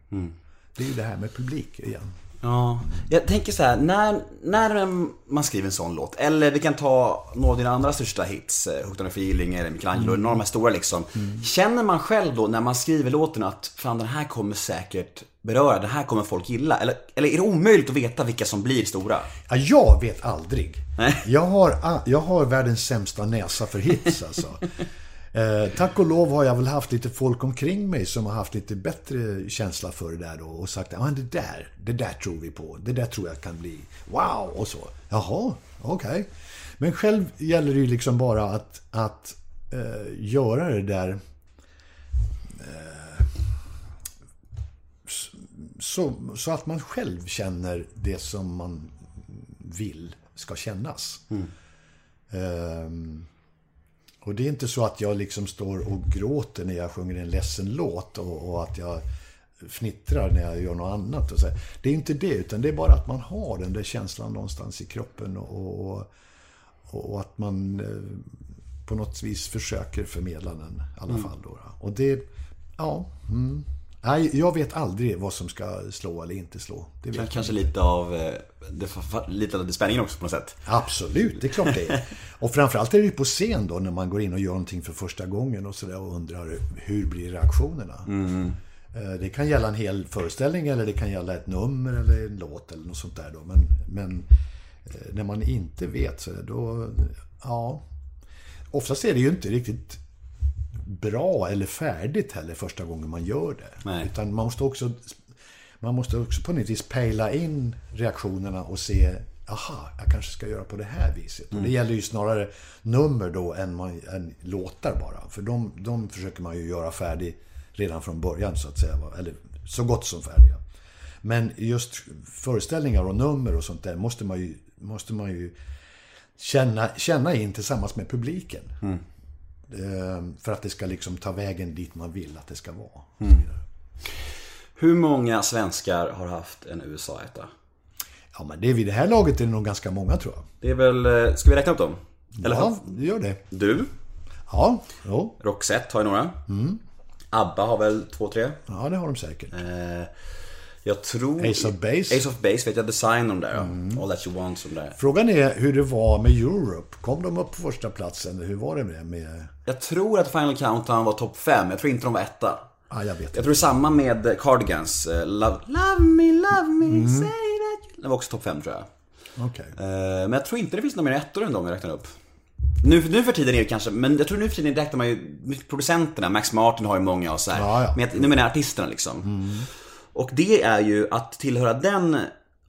Det är ju det här med publik igen. Ja, jag tänker så här, när, när man skriver en sån låt, eller vi kan ta några av dina andra största hits, eh, Hooked on a feeling eller Michelangelo, några av de här stora liksom. Känner man själv då när man skriver låten att fan den här kommer säkert beröra, den här kommer folk gilla? Eller, eller är det omöjligt att veta vilka som blir stora? Ja, jag vet aldrig. Nej. Jag har, jag har världens sämsta näsa för hits alltså. Eh, tack och lov har jag väl haft lite folk omkring mig som har haft lite bättre känsla för det där då och sagt att ah, det där, det där tror vi på. Det där tror jag kan bli wow och så. Jaha, okej. Men själv gäller det ju liksom bara att, att eh, göra det där så, så att man själv känner det som man vill ska kännas. Ehm, och det är inte så att jag liksom står och gråter när jag sjunger en ledsen låt och, och att jag fnittrar när jag gör något annat. Och så. Det är inte det, utan det är bara att man har den där känslan någonstans i kroppen och, och, och att man eh, på något vis försöker förmedla den i alla fall. Då. Och det, ja. Mm. Nej, jag vet aldrig vad som ska slå eller inte slå. Det vet Kanske lite av, eh, det, lite av det spänningen också på något sätt. Absolut, det är klart det är. Och framförallt är det ju på scen då när man går in och gör någonting för första gången och sådär och undrar hur blir reaktionerna? Eh, Det kan gälla en hel föreställning eller det kan gälla ett nummer eller en låt eller något sånt där då. Men, men eh, när man inte vet så då, ja. Oftast är det ju inte riktigt bra eller färdigt heller första gången man gör det. Nej. Utan man måste också man måste också på något vis pejla in reaktionerna och se Aha, jag kanske ska göra på det här viset. Och det gäller ju snarare nummer då än, man, än låtar bara. För de, de försöker man ju göra färdig redan från början så att säga. Eller så gott som färdiga. Men just föreställningar och nummer och sånt där måste man ju, måste man ju känna, känna in tillsammans med publiken. Eh, För att det ska liksom ta vägen dit man vill att det ska vara. vidare. Hur många svenskar har haft en USA-etta? Ja, men det är vid det här laget är det nog ganska många tror jag. Det är väl, eh, ska vi räkna upp dem? Eller ja, gör det. Du, Ja, jo. Roxette har ju några. ABBA har väl två, tre. ja, det har de säkert. Eh, jag tror... Ace of Base. Ace of Base vet jag, Design de där. ja. All That You Want de där. Frågan är hur det var med Europe. Kom de upp på första platsen? Hur var det med... med... Jag tror att Final Countdown var topp fem. Jag tror inte de var etta. Ja, jag vet Jag inte. tror samma med Cardigans. eh, Love, love me, love me, Mm. say that you... Den var också topp fem tror jag. Okej. Eh, Men jag tror inte det finns några mer ettor än de jag räknar upp. Nu, nu för tiden är det kanske, men jag tror nu för tiden räknar man ju producenterna, Max Martin har ju många och så här. Ja, ja. Men jag- nu menar jag artisterna liksom. Och det är ju att tillhöra den,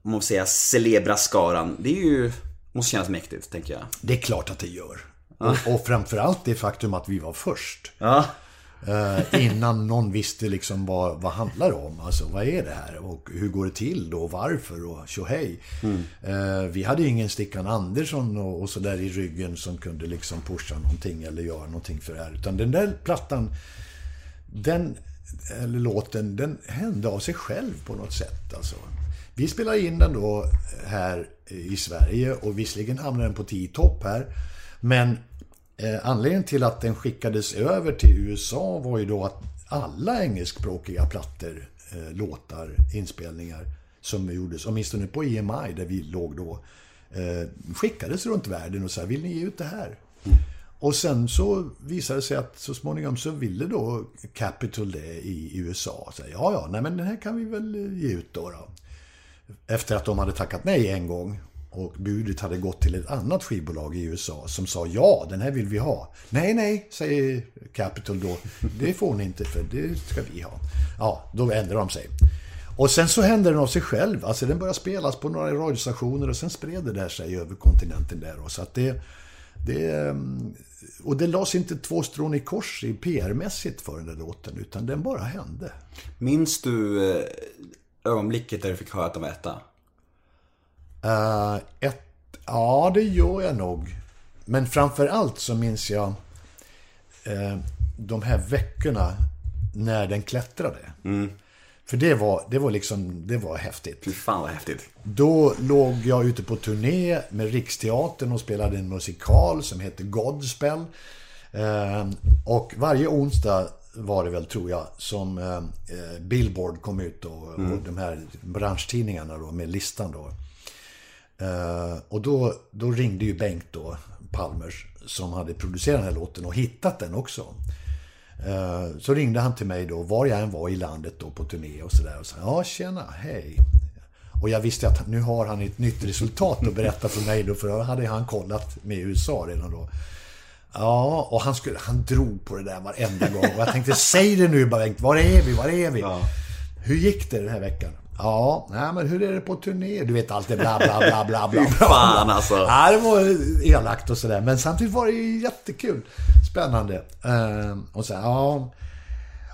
om man får säga, celebra skaran. Det är ju, måste kännas mäktigt, tänker jag. Det är klart att det gör. Och, och framförallt det faktum att vi var först. Ja. Eh, innan någon visste liksom vad, vad handlar det om. Alltså vad är det här? Och hur går det till då? Varför? Och tjohej. Eh, vi hade ju ingen Stickan Andersson och, och sådär i ryggen som kunde liksom pusha någonting eller göra någonting för det här. Utan den där plattan, den, eller låten, den hände av sig själv på något sätt. Alltså. Vi spelade in den då här i Sverige och visserligen hamnade den på 10 topp här. Men eh, anledningen till att den skickades över till USA var ju då att alla engelskspråkiga plattor, eh, låtar, inspelningar som gjordes, åtminstone på EMI där vi låg då, eh, skickades runt världen och sa vill ni ge ut det här? Mm. Och sen så visade det sig att så småningom så ville då Capital det i USA. Så, ja, ja, nej men den här kan vi väl eh, ge ut då. då. Efter att de hade tackat nej en gång och budet hade gått till ett annat skivbolag i USA som sa ja, den här vill vi ha. Nej, nej, säger Capital då. Det får ni inte för det ska vi ha. Ja, då ändrar de sig. Och sen så hände den av sig själv. Alltså den började spelas på några radiostationer och sen spred det där sig över kontinenten där. Och så att det, det, ehm, och det lades inte två strån i kors i PR-mässigt för den där låten, utan den bara hände. Minns du eh, ögonblicket där du fick höra att de var etta? Eh, ett, ja, det gör jag nog. Men framför allt så minns jag eh, de här veckorna när den klättrade. För det var, det var liksom, det var häftigt. Fy fan vad häftigt. Då låg jag ute på turné med Riksteatern och spelade en musikal som heter Godspell. Eh, och varje onsdag var det väl, tror jag, som eh, Billboard kom ut då, och de här branschtidningarna då, med listan då. Eh, och då, då ringde ju Bengt då, Palmers, som hade producerat den här låten och hittat den också. Eh, Så ringde han till mig då, var jag än var i landet då på turné och sådär. Och sa, ja tjena, hej. Och jag visste att nu har han ett nytt resultat att berätta för mig då, för då hade han kollat med USA redan då. Ja, och han, skulle, han drog på det där varenda gång. Och jag tänkte, säg det nu bara Bengt, var är vi, var är vi? Hur gick det den här veckan? Ja, nej men hur är det på turné? Du vet allt det bla bla bla bla bla. Fy fan alltså. Ja, det var elakt och sådär. Men samtidigt var det ju jättekul. Spännande. Ehm, och så, ja.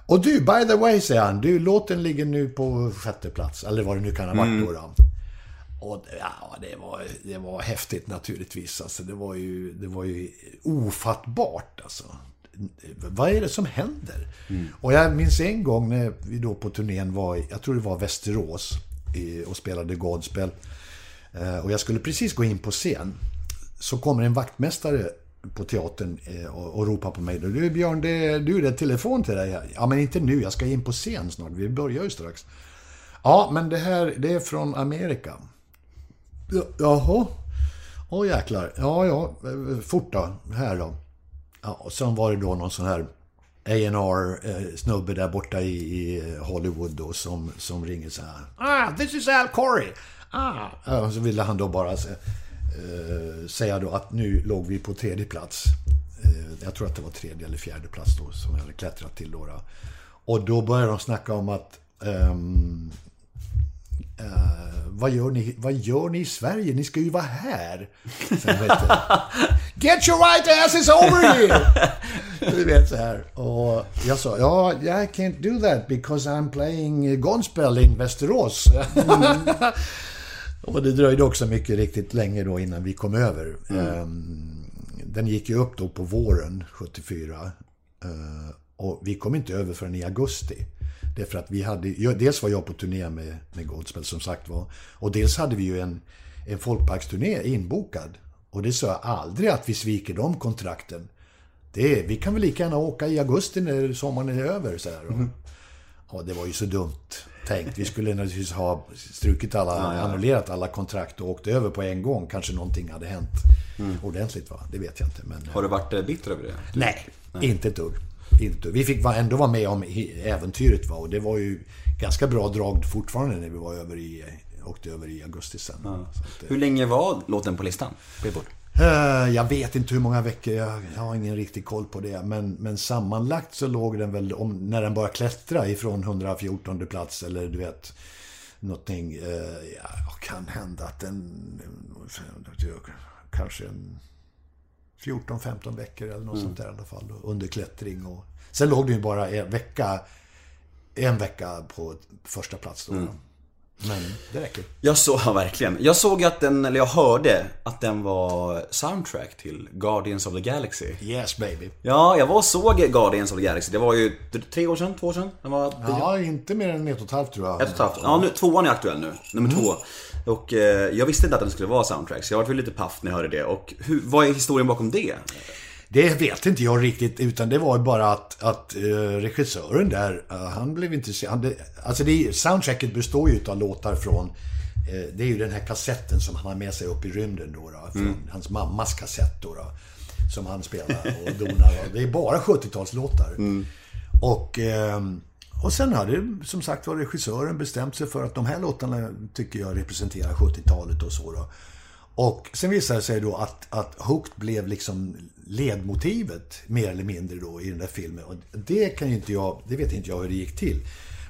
Och du, by the way, säger han. Du, låten ligger nu på sjätte plats. Eller vad det nu kan ha varit då. då. Och ja, det var, det var häftigt naturligtvis. Alltså, det, var ju, det var ju ofattbart. Alltså. vad är det som händer? Och jag minns en gång när vi då på turnén var i, jag tror det var Västerås och spelade Godspel. Eh, och jag skulle precis gå in på scen. Så kommer en vaktmästare på teatern eh, och, och ropar på mig. Du Björn, det, du, det är telefon till dig. Ja, men inte nu. Jag ska in på scen snart. Vi börjar ju strax. Ja, men det här, det är från Amerika. Jaha. Åh jäklar. Ja, ja. Eh, fort då. Här då. Ja, och sen var det då någon sån här A&R eh, snubbe där borta i, i Hollywood då som, som ringer så här. Ah, this is Al Corey. Ah. Ja, och så ville han då bara eh, säga då att nu låg vi på tredje plats. Eh, jag tror att det var tredje eller fjärde plats då som jag hade klättrat till då. då. Och då började de snacka om att ehm, Eh, vad, gör ni, vad gör ni i Sverige? Ni ska ju vara här. Sen Get your right asses over here! Du vet så här. Och jag sa, ja, I can't do that because I'm playing Gonspel in Västerås. och det dröjde också mycket riktigt länge då innan vi kom över. Ehm, Den gick ju upp då på våren 74. Eh, Och vi kom inte över förrän i augusti. Därför att vi hade, dels var jag på turné med, med Godspell som sagt var. Och dels hade vi ju en, en folkparksturné inbokad. Och det sa jag aldrig att vi sviker de kontrakten. Det, vi kan väl lika gärna åka i augusti när sommaren är över. Så här. Och, Ja, det var ju så dumt tänkt. Vi skulle naturligtvis ha strukit alla, annullerat alla kontrakt och åkt över på en gång. Kanske någonting hade hänt ordentligt va? Det vet jag inte. Men, Har du varit eh, bitter över det? Nej, inte ett dugg. Inte ett dugg. Vi fick ändå vara med om äventyret va? och det var ju ganska bra drag fortfarande när vi var över i, åkte över i augusti sen. Så att, Hur länge var låten på listan? Billboard? Eh, jag vet inte hur många veckor, jag, har ingen riktig koll på det. Men, men sammanlagt så låg den väl, om, när den började klättra ifrån 114 plats eller du vet, någonting. Eh, ja, kan hända att den, kanske en 14-15 veckor eller något sånt där i alla fall. Under klättring och... Sen låg den ju bara en vecka, en vecka på första plats då. Men det räcker. Jag såg, ja verkligen. Jag såg att den, eller jag hörde att den var soundtrack till Guardians of the Galaxy. Yes baby. Ja, jag var och såg Guardians of the Galaxy. Det var ju tre år sedan, två år sedan. Den var Ja, inte mer än ett och ett halvt tror jag. ett och ett halvt. Ja, nu, tvåan är aktuell nu. Nummer två. Och eh, jag visste inte att den skulle vara soundtrack, så jag var lite paff när jag hörde det. Och hur, vad är historien bakom det? Det vet inte jag riktigt, utan det var ju bara att, att eh, regissören där, eh, han blev intresserad. Han, det, alltså det, soundtracket består ju av låtar från, eh, det är ju den här kassetten som han har med sig upp i rymden då, då från hans mammas kassett då, då Som han spelar och donar. Det är bara 70-talslåtar. Och, ehm, och sen hade som sagt var regissören bestämt sig för att de här låtarna tycker jag representerar 70-talet och så då. Och sen visade det sig då att, att Hooked blev liksom ledmotivet mer eller mindre då i den där filmen. Och det kan ju inte jag, det vet inte jag hur det gick till.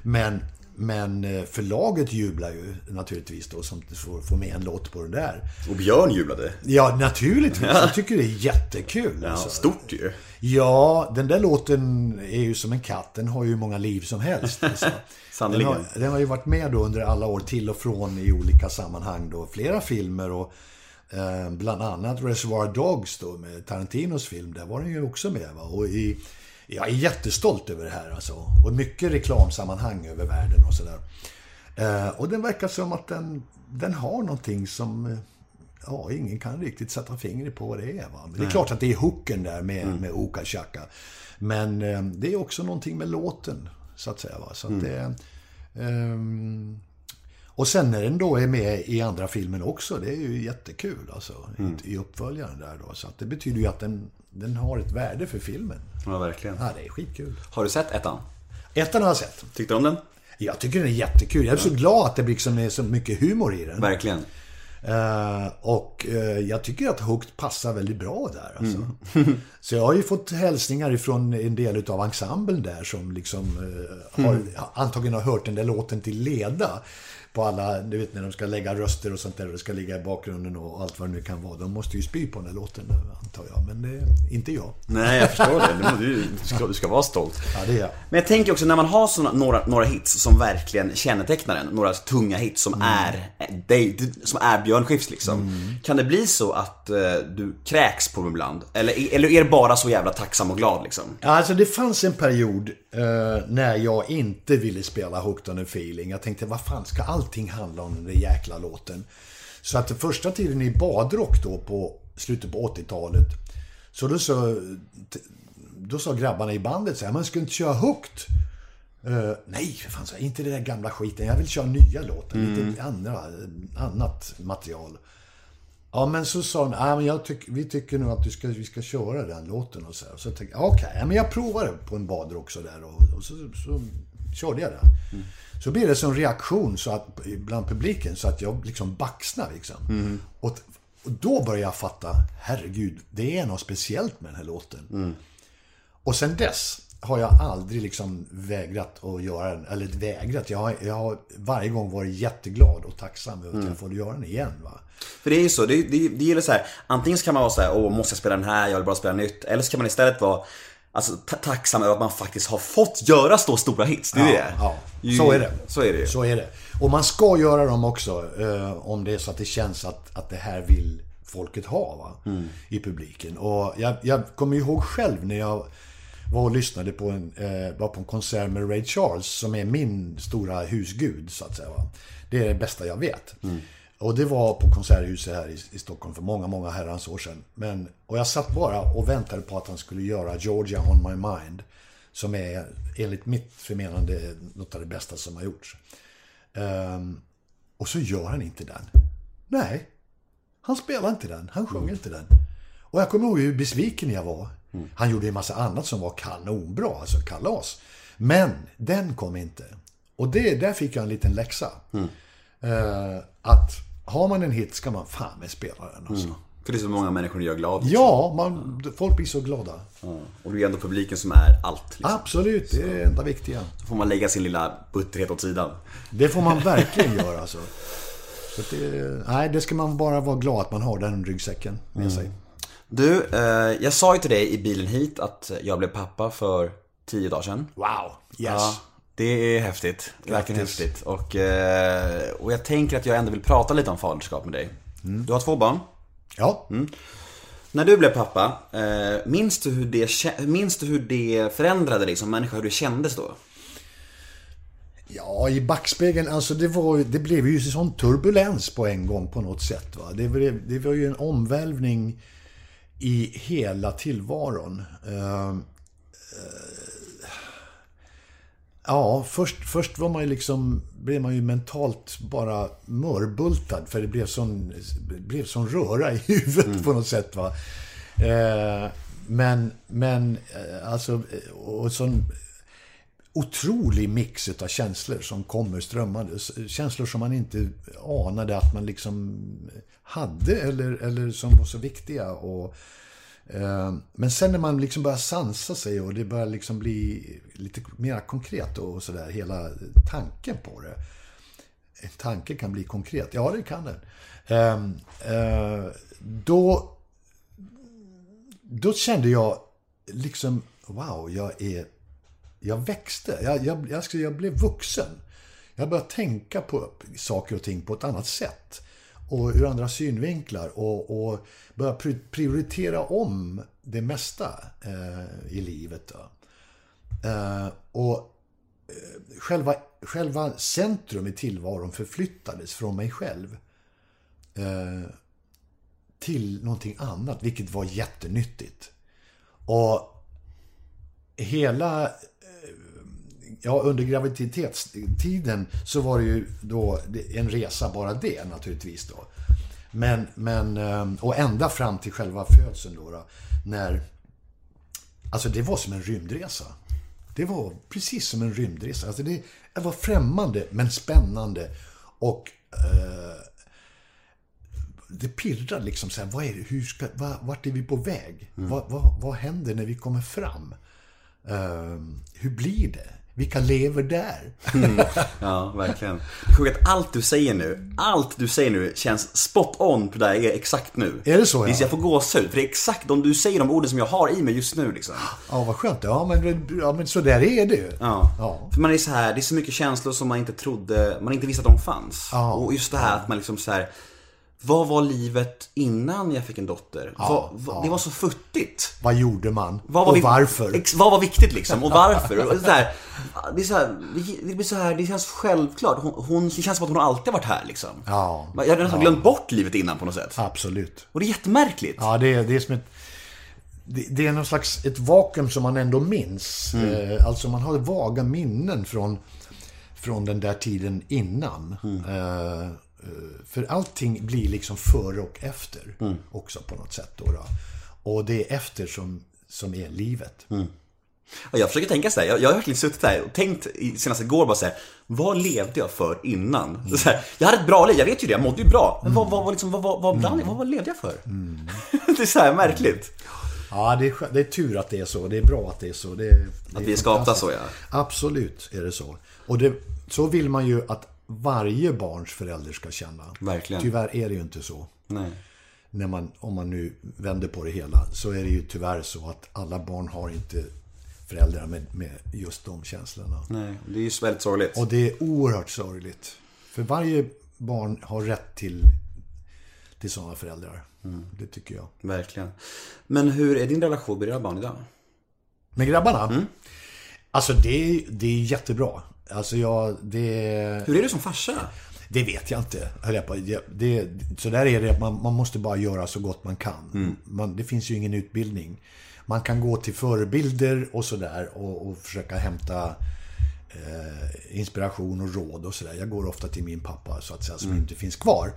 Men, men eh, förlaget jublar ju naturligtvis då som får, får med en låt på den där. Och Björn jublade. Ja, naturligtvis. Jag tycker det är jättekul. Ja, alltså. stort ju. Ja, den där låten är ju som en katt. Den har ju hur många liv som helst. Alltså. Den, har, den har ju varit med då under alla år till och från i olika sammanhang. Då. Flera filmer och eh, bland annat Reservoir Dogs då med Tarantinos film. Där var den ju också med. Va? Och i, jag är jättestolt över det här alltså. Och mycket reklamsammanhang över världen och sådär. Eh, och den verkar som att den, den har någonting som... eh, Ja, ingen kan riktigt sätta fingret på vad det är. Va? Men det är klart att det är hooken där med, med Oka Chaka. Men eh, det är också någonting med låten, så att säga. Va? Så att det, ehm, och sen när den då är med i andra filmen också, det är ju jättekul alltså. I, I uppföljaren där då. Så det betyder ju att den, den har ett värde för filmen. Ja, verkligen. Ja, det är skitkul. Har du sett ettan? Ettan har jag sett. Tyckte du om den? Jag tycker den är jättekul. Jag är så glad att det liksom är så mycket humor i den. Verkligen. Eh, och eh, jag tycker att Hooked passar väldigt bra där. Alltså. Så jag har ju fått hälsningar ifrån en del utav ensemblen där som liksom eh, har, antagligen har hört den där låten till leda. På alla, du vet när de ska lägga röster och sånt där och det ska ligga i bakgrunden och allt vad det nu kan vara. De måste ju spy på den där låten antar jag, men är inte jag. Nej, jag förstår det. Du, ska, du ska vara stolt. Ja, det är jag. Men jag tänker också när man har såna, några, några hits som verkligen kännetecknar en, några tunga hits som är, det, som är Björn Skifs liksom. Mm. Kan det bli så att eh, du kräks på dem ibland? Eller, eller är du bara så jävla tacksam och glad liksom? Ja, Alltså det fanns en period eh, när jag inte ville spela Hooked on a feeling. Jag tänkte, vad fan ska allting handla om den där jäkla låten? Så att den första tiden i badrock då på slutet på 80-talet. Så då så, då sa grabbarna i bandet så här, man ska inte köra Hooked. Eh, nej, för fan, så inte det där gamla skiten. Jag vill köra nya låtar, lite andra, annat material. Ja, men så sa hon, ah, men jag tyck, vi tycker nog att du ska, vi ska köra den låten och så här. Så jag tänkte, okej, men jag provar på en badrock så där och, och så, så körde jag den. Så blev det som reaktion så att, bland publiken så att jag liksom baxnade liksom. Och, och då började jag fatta, herregud, det är något speciellt med den här låten. Och sen dess har jag aldrig liksom vägrat att göra den. Eller vägrat, jag har, jag har varje gång varit jätteglad och tacksam över att jag får göra den igen. Va? För det är ju så, det, det, det gäller så här. Antingen så kan man vara så här, åh måste jag spela den här, jag vill bara spela nytt. Eller så kan man istället vara Alltså ta- tacksam över att man faktiskt har fått göra så stora hits. Det är det. Ja, Ju- så är det. Så är det ju. Så är det. Och man ska göra dem också eh, om det är så att det känns att, att det här vill folket ha va? Mm. i publiken. Och jag, jag kommer ihåg själv när jag var och lyssnade på en, eh, var på en konsert med Ray Charles som är min stora husgud så att säga. Va? Det är det bästa jag vet. Mm. Och det var på Konserthuset här i, i Stockholm för många, många herrans år sedan. Men, och jag satt bara och väntade på att han skulle göra Georgia on my mind. Som är enligt mitt förmenande något av det bästa som har gjorts. Ehm, och så gör han inte den. Nej, han spelar inte den. Han sjunger inte den. Och jag kommer ihåg hur besviken jag var. Han gjorde en massa annat som var kanonbra, alltså kalas. Men den kom inte. Och det, där fick jag en liten läxa. Eh, att har man en hit ska man fan med spela den alltså. För det är så många människor gör glad. Ja, man, folk blir så glada. Ja. Och det är ändå publiken som är allt. Liksom. Absolut, det är det enda viktiga. Så får man lägga sin lilla butterhet åt sidan. Det får man verkligen göra alltså. Så det, nej, det ska man bara vara glad att man har den ryggsäcken med sig. Du, eh, jag sa ju till dig i bilen hit att jag blev pappa för tio dagar sedan. Wow, yes. Ja, det är häftigt. Verkligen häftigt. Och, eh, och jag tänker att jag ändå vill prata lite om faderskap med dig. Du har två barn. Ja, När du blev pappa, eh, minns, du hur det, minns du hur det förändrade dig som människa? Hur det kändes då? Ja, i backspegeln, alltså det, var, det blev ju sån turbulens på en gång på något sätt. Va? Det, blev, det var ju en omvälvning i hela tillvaron. Eh, eh, ja, först, först var man ju liksom, blev man ju mentalt bara mörbultad för det blev sån, det blev sån röra i huvudet på något sätt. Va? Eh, men, men eh, alltså, och sån otrolig mix av känslor som kommer strömmande. Känslor som man inte anade att man liksom hade eller, eller som var så viktiga. Och, eh, men sen när man liksom börjar sansa sig och det börjar liksom bli lite mer konkret och sådär, hela tanken på det. En tanke kan bli konkret, ja det kan den. Eh, eh, då, då kände jag liksom, wow, jag är jag växte. Jag, jag, jag, jag blev vuxen. Jag började tänka på saker och ting på ett annat sätt. Och ur andra synvinklar. Och, och började prioritera om det mesta eh, i livet. Då. Eh, och eh, själva, själva centrum i tillvaron förflyttades från mig själv. Eh, till någonting annat, vilket var jättenyttigt. Och hela Ja, under graviditetstiden så var det ju då en resa bara det naturligtvis då. Men, men, eh, och ända fram till själva födseln då, då när... Alltså det var som en rymdresa. Det var precis som en rymdresa. Alltså det, det var främmande men spännande. Och eh, det pirrar liksom så här, vad är det, hur ska, va- vart är vi på väg? Vad, vad, vad händer när vi kommer fram? Eh, hur blir det? Vilka lever där? Ja, verkligen. Sjukt att allt du säger nu, allt du säger nu känns spot on på det där är exakt nu. Är det så, ja? Visst, jag får gåshud. För det är exakt de du säger de orden som jag har i mig just nu liksom. Ja, vad skönt. Ja, men, ja, men så där är det ju. Ja. Ja. För man är så här, det är så mycket känslor som man inte trodde, man inte visste att de fanns. Ja. Och just det här att man liksom så här. Vad var livet innan jag fick en dotter? vad, vad, Det var så futtigt. Vad gjorde man? Vad var och vi- varför? Ex, vad var viktigt liksom? Och varför? Och så här, det, är så här, det- blir så här, det känns självklart. Hon, hon, det känns som att hon alltid varit här liksom. Ja. Jag hade nästan glömt bort livet innan på något sätt. Absolut. Och det är jättemärkligt. Ja, det är, det är som ett... Det, det är någon slags ett vakuum som man ändå minns. Mm. Eh, alltså man har vaga minnen från, från den där tiden innan. Mm. Eh, för allting blir liksom före och efter Mm. också på något sätt. Då, då. Och det är efter som, som är livet. Mm. Och jag försöker tänka så här, jag, jag har verkligen suttit här och tänkt senast igår bara så här, vad levde jag för innan? Så här, jag hade ett bra liv, jag vet ju det, jag mådde ju bra. Men vad, vad, vad, liksom, vad, vad, vad, vad, vad, vad levde jag för? det är så här märkligt. Ja, det är, det är tur att det är så. Det är bra att det är så. Det, det Att vi är skapta så ja. Absolut är det så. Och det, så vill man ju att varje barns förälder ska känna. Verkligen. Tyvärr är det ju inte så. Nej. När man, om man nu vänder på det hela så är det ju tyvärr så att alla barn har inte föräldrar med, med just de känslorna. Nej, det är ju väldigt sorgligt. Och det är oerhört sorgligt. För varje barn har rätt till, till sådana föräldrar. Det tycker jag. Verkligen. Men hur är din relation med dina barn idag? Med grabbarna? Mm. Alltså det, det är jättebra. Alltså jag, det... Hur är du som farsa? Det vet jag inte, höll jag på. Det, det, så där är det, man, man måste bara göra så gott man kan. Man, det finns ju ingen utbildning. Man kan gå till förebilder och sådär och, och försöka hämta eh, inspiration och råd och sådär. Jag går ofta till min pappa så att säga, som inte finns kvar.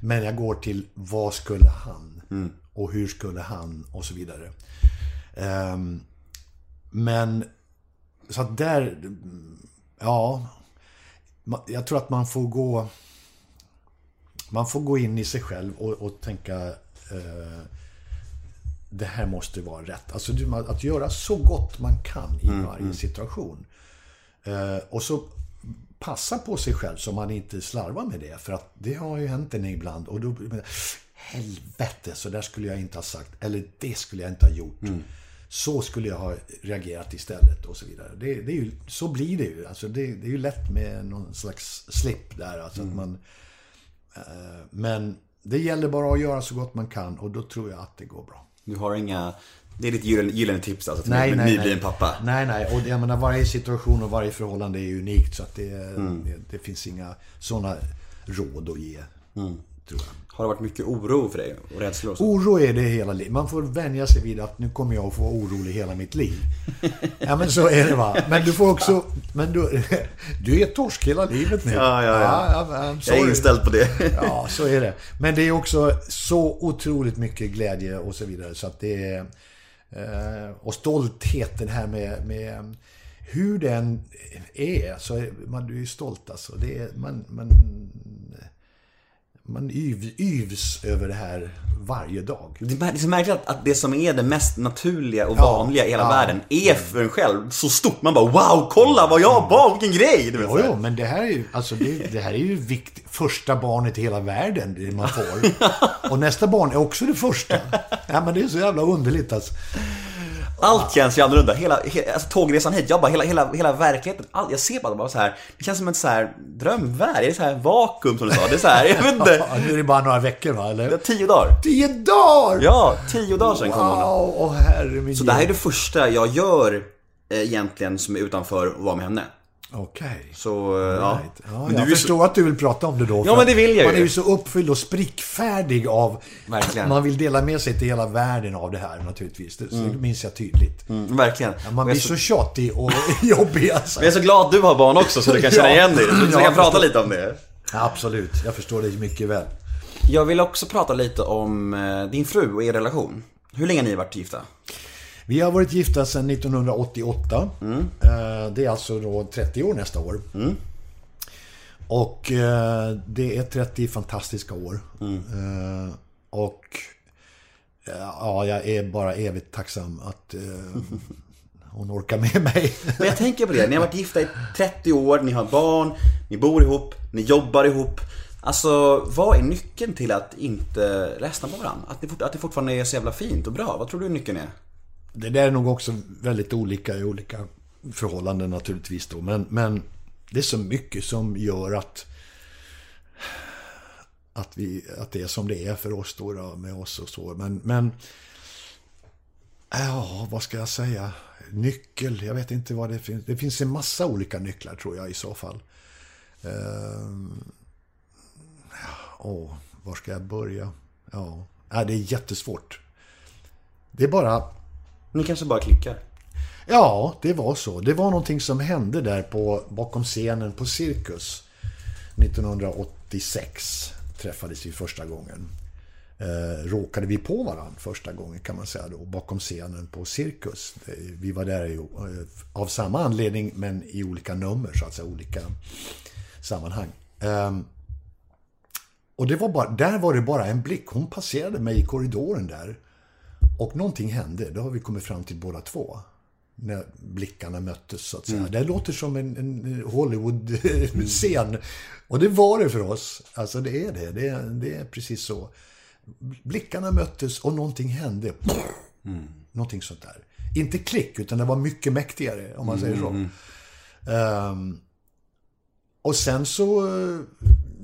Men jag går till vad skulle han? Och hur skulle han? Och så vidare. Ehm, men så att där, ja. Jag tror att man får gå... Man får gå in i sig själv och, och tänka... Eh, det här måste vara rätt. Alltså att göra så gott man kan i varje situation. Eh, och så passa på sig själv så man inte slarvar med det. För att det har ju hänt en ibland. Och då helvete, så där skulle jag inte ha sagt. Eller det skulle jag inte ha gjort. Så skulle jag ha reagerat istället och så vidare. Det, det är ju, så blir det ju. Alltså det, det är ju lätt med någon slags slip där. Alltså att man, eh, men det gäller bara att göra så gott man kan och då tror jag att det går bra. Du har inga... Det är ditt gyllene, tips alltså till en nybliven pappa. Nej, nej. Och jag menar, varje situation och varje förhållande är unikt. Så att det, Mm. det, det finns inga sådana råd att ge. Mm. Tror jag. Har det varit mycket oro för dig? Och rädslor och så? Oro är det hela livet. Man får vänja sig vid att nu kommer jag att få vara orolig hela mitt liv. Ja, men så är det va. Men du får också... Men du, du är torsk hela livet nu. Ja, ja, ja. ja, Jag är inställd på det. Ja, så är det. Men det är också så otroligt mycket glädje och så vidare. Så att det är... eh, Och stoltheten här med, med hur den är. Så är man, du är stolt alltså. Det är, man, man, man yv, yvs över det här varje dag. Det är så märkligt att, att det som är det mest naturliga och Ja, vanliga i hela ja. världen är för en själv så stort. Man bara wow, kolla vad jag var, vilken grej! Du vet, Jo, jo, men det här är ju, alltså det, det här är ju vikt, första barnet i hela världen det man får. Och nästa barn är också det första. Ja, men det är så jävla underligt alltså. Allt känns ju annorlunda. Hela, he, alltså, tågresan hit, jag bara, hela, hela, hela verkligheten. All, jag ser bara, bara så här. Det känns som en så här drömvärld. Det är så här vakuum som du sa. Det är så här, jag vet inte. Ja, nu är det bara några veckor va, Det är eller? tio dagar. Tio dagar! Ja, tio dagar sedan kom hon. Wow, åh herre min Så det här är det första jag gör eh, egentligen som är utanför att vara med henne. Okej. Så, eh, ja. Right. Ja, Men jag förstår att du vill prata om det då. Ja, men det vill jag Man ju. är ju så uppfylld och sprickfärdig av... Verkligen. Man vill dela med sig till hela världen av det här naturligtvis. Det, det minns jag tydligt. så, mm, verkligen. Ja, man blir så så, tjatig och jobbig alltså. men jag är så glad att du har barn också så du kan känna Ja. igen dig. Så vi Ja, kan prata förstår. lite om det. Absolut, jag förstår dig mycket väl. Jag vill också prata lite om eh, din fru och er relation. Hur länge har ni varit gifta? Vi har varit gifta sedan 1988. Eh, Det är alltså då 30 år nästa år. Och eh, det är 30 fantastiska år. Eh, Och ja, jag är bara evigt tacksam att hon orkar med mig. Men jag tänker på det, ni har varit gifta i 30 år, ni har barn, ni bor ihop, ni jobbar ihop. Alltså, vad är nyckeln till att inte ledsna på varandra? Att det, fort, att det fortfarande är så jävla fint och bra? Vad tror du nyckeln är? Det där är nog också väldigt olika i olika förhållanden naturligtvis då. Men, men det är så mycket som gör att att, vi, att det är som det är för oss då, då med oss och så. Men, men ja, vad ska jag säga? Nyckel, jag vet inte vad det finns. Det finns en massa olika nycklar tror jag i så fall. Ehm, ja, åh, var ska jag börja? Ja, det är jättesvårt. Det är bara ni kanske bara klickar? Ja, det var så. Det var någonting som hände där på, bakom scenen på Cirkus. 1986 träffades vi första gången. Eh, råkade vi på varandra första gången kan man säga då, bakom scenen på Cirkus. Eh, vi var där i, eh, av samma anledning men i olika nummer, så att säga, olika sammanhang. Eh, och det var bara, där var det bara en blick. Hon passerade mig i korridoren där. Och någonting hände. Det har vi kommit fram till båda två. När blickarna möttes så att säga. Det låter som en, en Hollywood-scen. Och det var det för oss. Alltså det är det. Det är, det är precis så. Blickarna möttes och någonting hände. Någonting sånt där. Inte klick, utan det var mycket mäktigare om man säger så. Ehm, och sen så,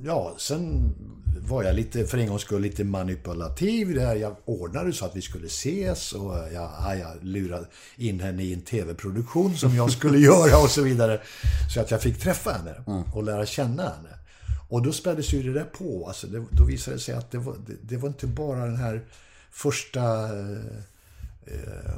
ja, sen var jag lite, för en gångs skull, lite manipulativ. Där jag ordnade så att vi skulle ses och jag, ja, jag lurade in henne i en tv-produktion som jag skulle göra och så vidare. Så att jag fick träffa henne och lära känna henne. Och då späddes ju det där på. Alltså det, då visade det sig att det var, det, det var inte bara den här första eh,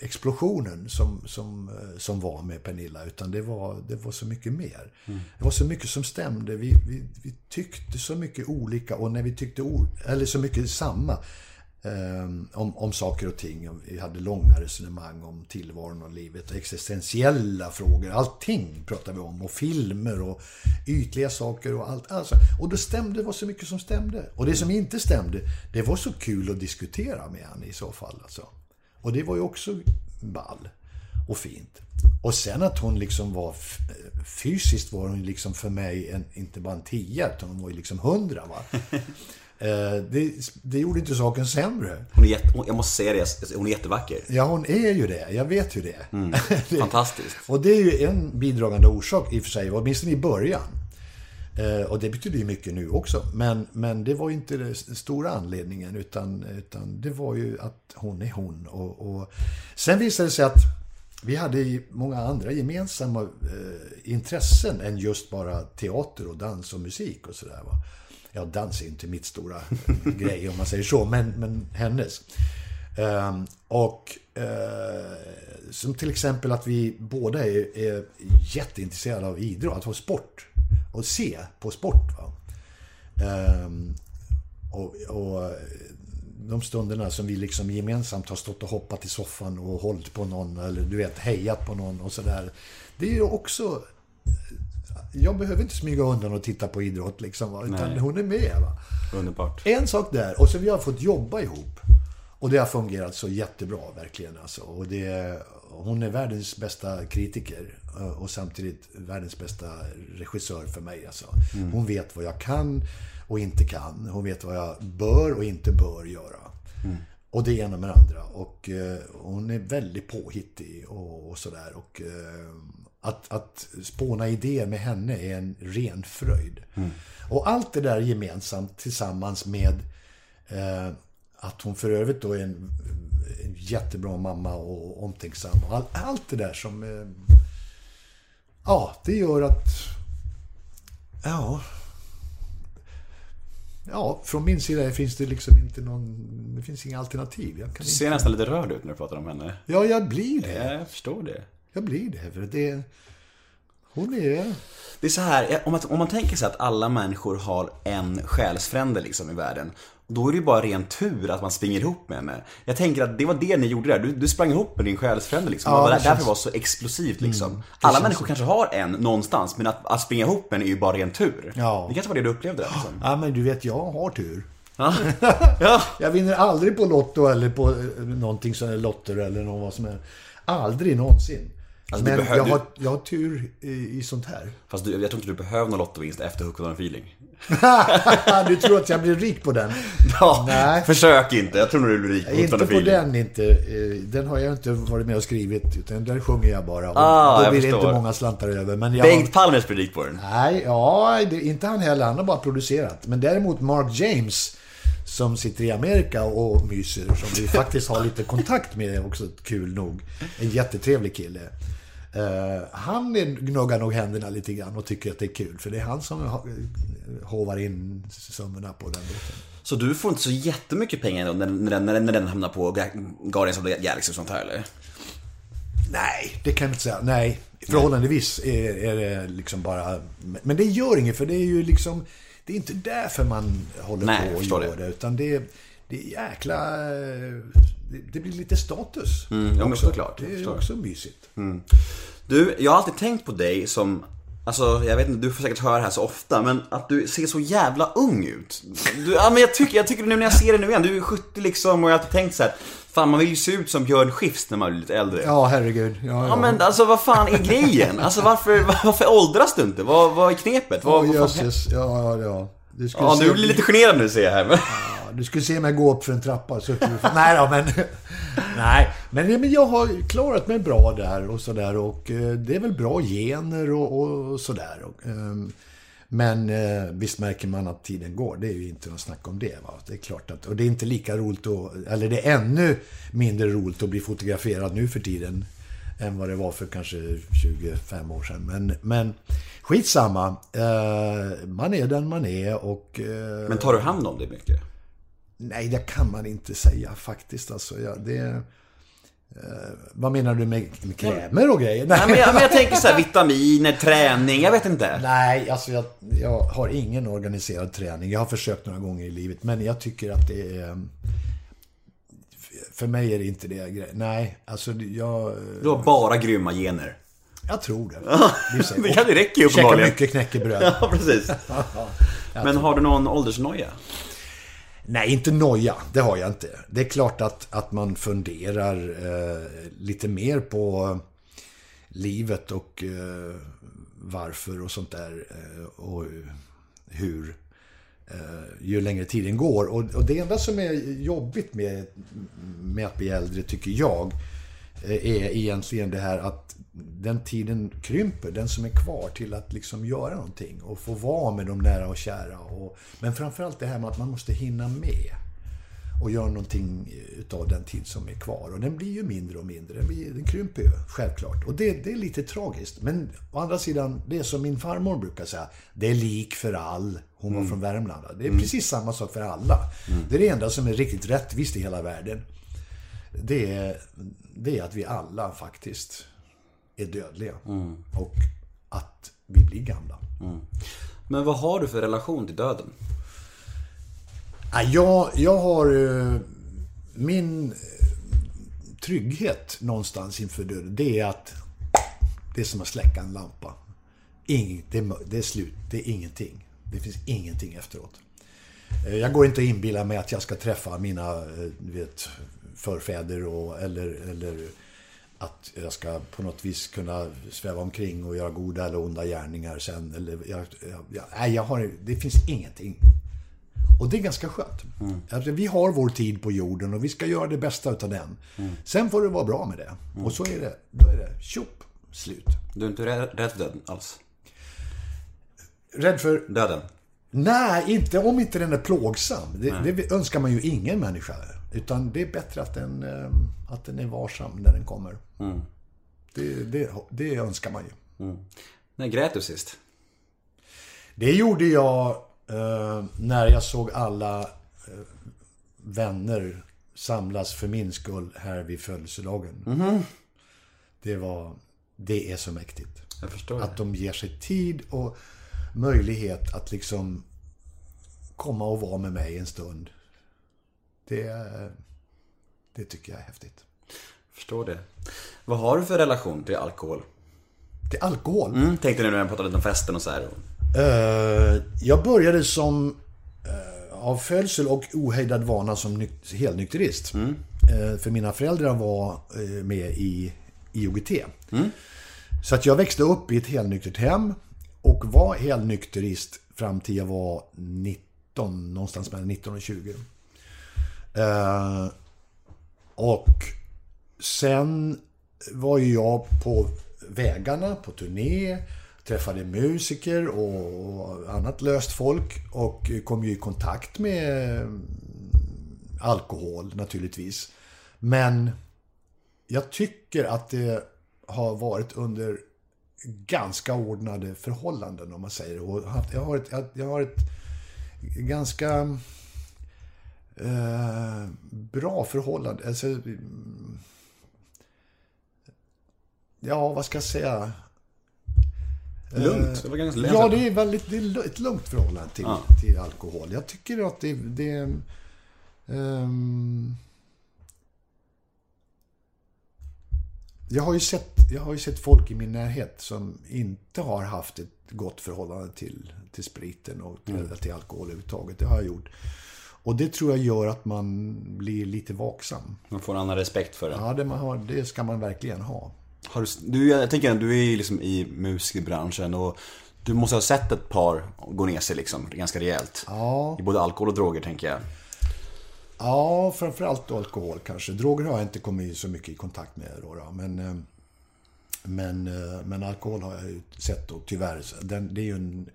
explosionen som, som, eh, som var med Pernilla. Utan det var, det var så mycket mer. Det var så mycket som stämde. Vi, vi, vi tyckte så mycket olika och när vi tyckte eller så mycket samma eh, om, om saker och ting. Vi hade långa resonemang om tillvaron och livet och existentiella frågor. Allting pratade vi om. Och filmer och ytliga saker och allt. Alltså, och det stämde, var så mycket som stämde. Och det som inte stämde, det var så kul att diskutera med henne i så fall. Alltså. Och det var ju också ball och fint. Och sen att hon liksom var fysiskt var hon liksom för mig en, inte bara en tia utan hon var ju liksom hundra va. Eh, det, det gjorde inte saken sämre. Hon är jätte, jag måste säga det, hon är jättevacker. Ja, hon är ju det. Jag vet ju det. Det- Fantastiskt. Och det är ju en bidragande orsak i och för sig, åtminstone i början. Eh, och det betyder ju mycket nu också. Men, men det var ju inte den stora anledningen, utan, utan det var ju att hon är hon. Och, och sen visade det sig att vi hade många andra gemensamma eh, intressen än just bara teater och dans och musik och sådär. Ja, dans är inte mitt stora eh, grej om man säger så, men, men hennes. Ehm, och eh, som till exempel att vi båda är, är jätteintresserade av idrott, av sport. Och se på sport. Va? Ehm, och, och de stunderna som vi liksom gemensamt har stått och hoppat i soffan och hållit på någon eller du vet hejat på någon och sådär. Det är ju också... Jag behöver inte smyga undan och titta på idrott liksom. Va? Utan Nej. hon är med. Va? Underbart. En sak där, och så vi har fått jobba ihop. Och det har fungerat så jättebra, verkligen. Alltså. Och det, hon är världens bästa kritiker eh, och samtidigt världens bästa regissör för mig. Alltså. Hon vet vad jag kan och inte kan. Hon vet vad jag bör och inte bör göra. Och det ena med det andra. Och eh, hon är väldigt påhittig och, och sådär. Och eh, att, att spåna idéer med henne är en ren fröjd. Och allt det där gemensamt tillsammans med eh, att hon för övrigt då är en, en jättebra mamma och omtänksam. Och all, allt det där som... Eh, ja, det gör att... Ja... Ja, från min sida finns det liksom inte någon... Det finns inga alternativ. Jag kan Du inte, ser nästan lite rörd ut när du pratar om henne. ja, jag blir det. Ja, jag förstår det. Jag blir det. För det hon är... Det är så här, om man, om man tänker sig att alla människor har en själsfrände liksom i världen. Då är det ju bara ren tur att man springer ihop med henne. Jag tänker att det var det ni gjorde där. Du, du sprang ihop med din själsfrände liksom. Ja, det var där, därför känns- Mm, det var så explosivt liksom. alla känns människor så. kanske har en någonstans, men att, att springa ihop med en är ju bara ren tur. Ja. Det kanske var det du upplevde liksom. Ja, men du vet, jag har tur. Ja. ja. Jag vinner aldrig på Lotto eller på eh, någonting som är lotter eller något vad som är. Aldrig någonsin. Alltså, Men behöver- jag, har, jag har tur i, i sånt här. Fast du, jag tror inte du behöver någon lottovinst efter Hook on feeling. du tror att jag blir rik på den? Ja, Nej. försök inte. Jag tror nog du blir rik på Hook Inte on a på feeling. den inte. Eh, Den har jag inte varit med och skrivit. Utan där sjunger jag bara. Och Ah, då blir det inte många slantar över. Men jag Bengt Palmes blir rik på den. Nej, ja, det, inte han heller. Han har bara producerat. Men däremot Mark James som sitter i Amerika och myser, som vi faktiskt har lite kontakt med också, kul nog. En jättetrevlig kille. Eh, han är- gnuggar nog händerna lite grann och tycker att det är kul. För det är han som hovar in summorna på den låten. Så du får inte så jättemycket pengar när, när, när, när den hamnar på Guardians of the Galaxy och sånt här eller? Nej, det kan jag inte säga. Nej, förhållandevis är, är det liksom bara... Men det gör inget, för det är ju liksom... Det är inte därför man håller Nej, på och gör det. det. Utan det, det är jäkla... Det, det blir lite status. Mm, ja, men såklart, Det är förstår. också mysigt. Du, jag har alltid tänkt på dig som Alltså, jag vet inte, du får säkert höra det här så ofta, men att du ser så jävla ung ut. Du, ja, men jag tycker, jag tycker nu när jag ser dig nu igen, du är 70 liksom och jag har alltid tänkt så här. Fan, man vill ju se ut som Björn Skifs när man blir lite äldre. Ja, herregud. Ja, ja. Ja men alltså vad fan är grejen? Alltså varför, varför åldras du inte? Vad, vad är knepet? Vad, Åh, vad fan. Ja, ja, ja. Du Ja, se, du blir lite generad nu ser jag här men... Du skulle se mig gå upp för en trappa. Så du, nej då, men... nej, men, men jag har klarat mig bra där och sådär. Och eh, det är väl bra gener och, och sådär. Och, ehm, men eh, visst märker man att tiden går. Det är ju inte något snack om det. Va? Det är klart att... Och det är inte lika roligt att... Eller det är ännu mindre roligt att bli fotograferad nu för tiden. Än vad det var för kanske 25 år sedan. Men, men skitsamma. Eh, man är den man är och... Eh, Men tar du hand om det mycket? Nej, det kan man inte säga faktiskt. Alltså, ja, det, eh, vad menar du med, med krämer och grejer? Nej, men, jag, men jag tänker så här, vitaminer, träning, jag vet inte. Nej, alltså jag, jag har ingen organiserad träning. Jag har försökt några gånger i livet, men jag tycker att det är... För mig är det inte det grej. Nej, alltså jag... Du har bara grymma gener. Jag tror det. Det kan det räcker ju uppenbarligen. mycket knäckebröd. Ja, precis. Men har du någon åldersnoja? Nej, inte noja. Det har jag inte. Det är klart att, att man funderar eh, lite mer på livet och eh, varför och sånt där. Eh, och hur. Eh, ju längre tiden går. Och, och det enda som är jobbigt med, med att bli äldre, tycker jag, eh, är egentligen det här att den tiden krymper, den som är kvar till att liksom göra någonting och få vara med de nära och kära. Och, men framförallt det här med att man måste hinna med och göra någonting utav den tid som är kvar. Och den blir ju mindre och mindre. Den, blir, den krymper ju, självklart. Och det, det är lite tragiskt. Men å andra sidan, det är som min farmor brukar säga. Det är lik för all. Hon var från Värmland. Det är precis samma sak för alla. Det är det enda som är riktigt rättvist i hela världen. Det är, det är att vi alla faktiskt är dödliga. Och att vi blir gamla. Men vad har du för relation till döden? Ja, jag, jag har eh, min eh, trygghet någonstans inför döden. Det är att det är som att släcka en lampa. Ing, det, är, mör- det är slut. Det är ingenting. Det finns ingenting efteråt. Eh, Jag går inte att inbilla mig att jag ska träffa mina vet, förfäder och, eller, eller att jag ska på något vis kunna sväva omkring och göra goda eller onda gärningar sen. Eller jag, jag, jag, nej, jag har, det finns ingenting. Och det är ganska skönt. Alltså, vi har vår tid på jorden och vi ska göra det bästa utav den. Sen får det vara bra med det. Och så är det, då är det tjopp, slut. Du är inte rädd rädd för döden alls? Rädd för Döden? Nej, inte om inte den är plågsam. Det, det önskar man ju ingen människa. Utan det är bättre att den, eh, att den är varsam när den kommer. Det, det, det önskar man ju. När grät du sist? Det gjorde jag eh, när jag såg alla eh, vänner samlas för min skull här vid födelsedagen. Det var... Det är så mäktigt. Jag förstår Att de ger sig tid och möjlighet att liksom komma och vara med mig en stund. Det, det tycker jag är häftigt. Förstår det. Vad har du för relation till alkohol? Till alkohol. Mm, tänkte nu när jag pratade om festen och så här. Eh, jag började som uh, av födsel och ohejdad vana som nyk- helnykterist. Eh, för mina föräldrar var med i IOGT. Så att jag växte upp i ett helnyktert hem och var helnykterist fram till jag var 19, någonstans mellan 19 och 20. Eh, och sen var ju jag på vägarna, på turné, träffade musiker och annat löst folk och kom ju i kontakt med alkohol naturligtvis. Men jag tycker att det har varit under ganska ordnade förhållanden om man säger. Och jag har ett, jag har ett ganska eh, bra förhållande. Alltså, mm, ja, vad ska jag säga? Lugnt. Det var ganska Ja, det är väldigt det är ett lugnt förhållande till, Ja. till alkohol. Jag tycker att det, det ehm, jag, har ju sett, jag har ju sett folk i min närhet som inte har haft ett gott förhållande till, till spriten och till, Mm. till alkohol överhuvudtaget. Det har jag gjort. Och det tror jag gör att man blir lite vaksam. Man får en annan respekt för det. Ja, det, har, det ska man verkligen ha. Har du, jag tänker att du är liksom i musikbranschen och du måste ha sett ett par gå ner sig liksom ganska rejält. Ja. I både alkohol och droger tänker jag. Ja, framförallt alkohol kanske. Droger har jag inte kommit så mycket i kontakt med. Då, då. Men, eh, men, eh, men alkohol har jag ju sett då, tyvärr. Den, det är ju en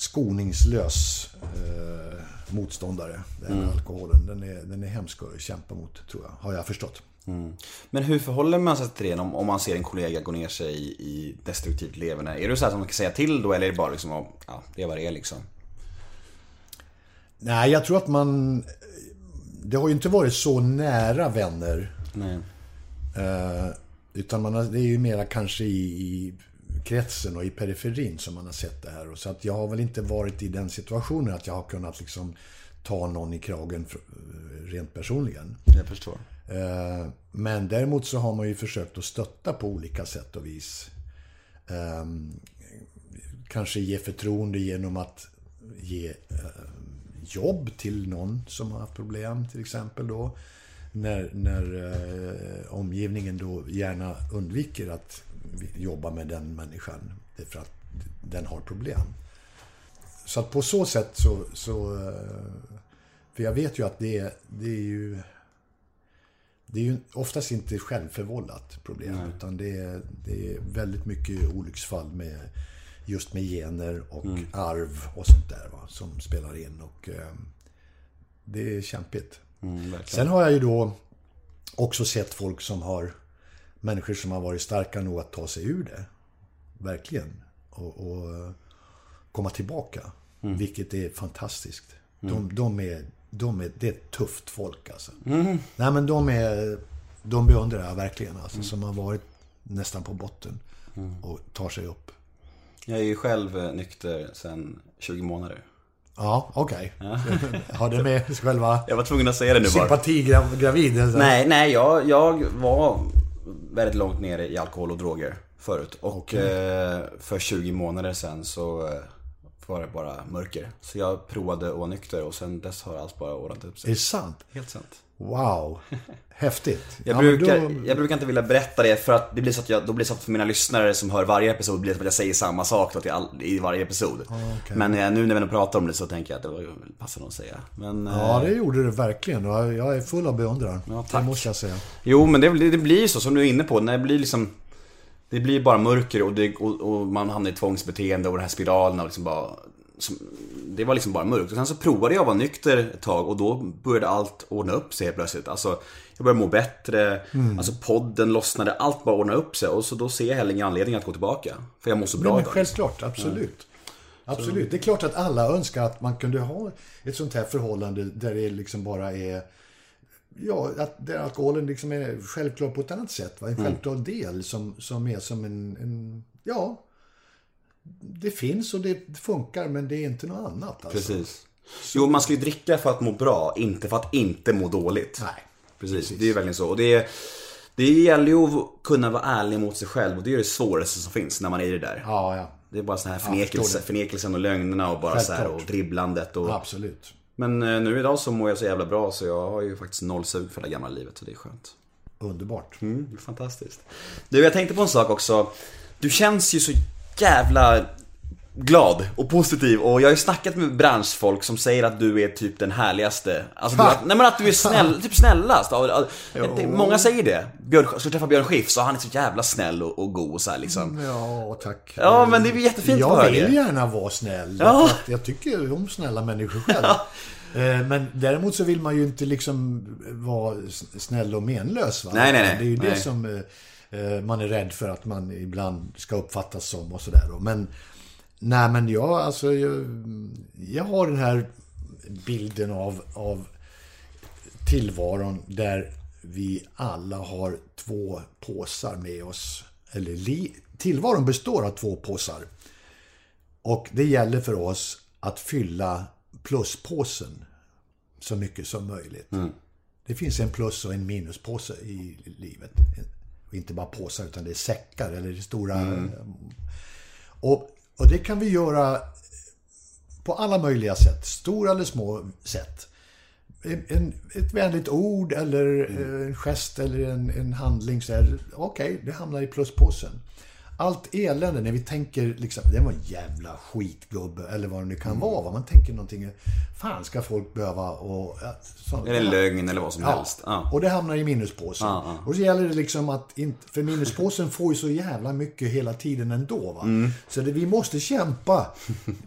skoningslös eh, motståndare, den Mm. alkoholen. Den är, den är hemsk att kämpa mot, tror jag. Har jag förstått. Men hur förhåller man sig till det om, om man ser en kollega gå ner sig i, i destruktivt leverne? Är det så här som man kan säga till då eller är det bara liksom, ja, det är vad det är liksom? Nej, jag tror att man... Det har ju inte varit så nära vänner. Nej. Eh, utan man har, det är ju mera kanske i, i kretsen och i periferin som man har sett det här. Och Så att jag har väl inte varit i den situationen att jag har kunnat liksom ta någon i kragen rent personligen. Jag förstår. Eh, Men däremot så har man ju försökt att stötta på olika sätt och vis. Eh, Kanske ge förtroende genom att ge eh, jobb till någon som har haft problem till exempel då. När, när eh, omgivningen då gärna undviker att jobba med den människan därför att den har problem. Så att på så sätt så... så eh, för jag vet ju att det, är- det är ju... Det är ju oftast inte självförvållat problem. Utan det är, det är väldigt mycket olycksfall med just med gener och arv och sånt där va, som spelar in. Och eh, det är kämpigt. Sen har jag ju då också sett folk som har människor som har varit starka nog att ta sig ur det. Verkligen. Och, och komma tillbaka. Vilket är fantastiskt. De, de är, de är, det är ett tufft folk alltså. Nej men de är, de beundrar jag verkligen alltså. Som har varit nästan på botten. Och tar sig upp. Jag är ju själv eh, nykter sedan 20 månader. Ja, okej. Har det med själva Jag var tvungen att säga det nu bara. sympatigravid? alltså. Nej, nej, jag, jag var väldigt långt nere i alkohol och droger förut. Och eh, för 20 månader sedan så eh, var det bara mörker. Så jag provade att vara nykter och sen dess har allt bara ordnat upp Är sig. det sant? Helt sant. Wow. Häftigt. Jag, Ja, brukar, då- jag brukar inte vilja berätta det för att det blir så att jag, då blir det så att för mina lyssnare som hör varje episod blir det som att jag säger samma sak då till all, i varje episod. okej. Men eh, nu när vi pratar om det så tänker jag att det var passar nog att säga. Men, Ja, eh, det gjorde det verkligen. Och jag är full av beundran. Ja, det tack. måste jag säga. Jo, men det, det blir ju så som du är inne på. När det blir liksom Det blir bara mörker och, det, och, och man hamnar i tvångsbeteende och den här spiralen och liksom bara som, Det var liksom bara mörkt. Och sen så provade jag att vara nykter ett tag och då började allt ordna upp sig helt plötsligt. Alltså Jag började må bättre, alltså podden lossnade, allt bara ordnade upp sig. Och så då ser jag heller ingen anledning att gå tillbaka. För jag mår så bra Nej, men idag. självklart, absolut. Absolut. Det är klart att alla önskar att man kunde ha ett sånt här förhållande där det liksom bara är Ja, att där alkoholen liksom är självklar på ett annat sätt. Va? En självklar del som, som är som en, en... Ja, det finns och det funkar men det är inte något annat. Alltså. Precis. Jo, man ska ju dricka för att må bra, inte för att inte må dåligt. Nej. Precis, det är ju verkligen så. Och det, det gäller ju att kunna vara ärlig mot sig själv och det är det svåraste som finns när man är i det där. Ja, ja. Det är bara sån här förnekelse, det. förnekelsen och lögnerna och bara så här och dribblandet och... Absolut. Men eh, nu idag så mår jag så jävla bra så jag har ju faktiskt noll sug för det gamla livet så det är skönt. Underbart. Mm, fantastiskt. Du, jag tänkte på en sak också. Du känns ju så jävla glad och positiv och jag har ju snackat med branschfolk som säger att du är typ den härligaste. Alltså, du, nej men att du är snäll, typ snällast. Ja, ja, Många säger det. Björn, ska du träffa Björn Skifs så han är så jävla snäll och, och god och så här liksom. Ja, tack. Ja, men det är jättefint Jag vill det. gärna vara snäll. Ja. Jag tycker om snälla människor själv. Eh, Men däremot så vill man ju inte liksom vara snäll och menlös. Va? Nej, nej, nej. Det är ju Nej. det som eh, eh, man är rädd för att man ibland ska uppfattas som och sådär. Men nej, men jag, alltså, jag, jag har den här bilden av, av tillvaron där vi alla har två påsar med oss. Eller li, tillvaron består av två påsar. Och det gäller för oss att fylla pluspåsen så mycket som möjligt. Det finns en plus och en minuspåse i livet. Och inte bara påsar utan det är säckar eller det stora... Och, och det kan vi göra på alla möjliga sätt. Stora eller små sätt. En, ett vänligt ord eller eh, en gest eller en, en handling. Okej, det hamnar i pluspåsen. Allt elände när vi tänker liksom, det var en jävla skitgubbe eller vad det nu kan vara. va? Man tänker någonting, fan ska folk behöva och... ja, så- Eller lögn eller vad som helst. Ja. och det hamnar i minuspåsen. Ja, ja. Och så gäller det liksom att, inte, för minuspåsen får ju så jävla mycket hela tiden ändå. Va? Mm. Så det, vi måste kämpa.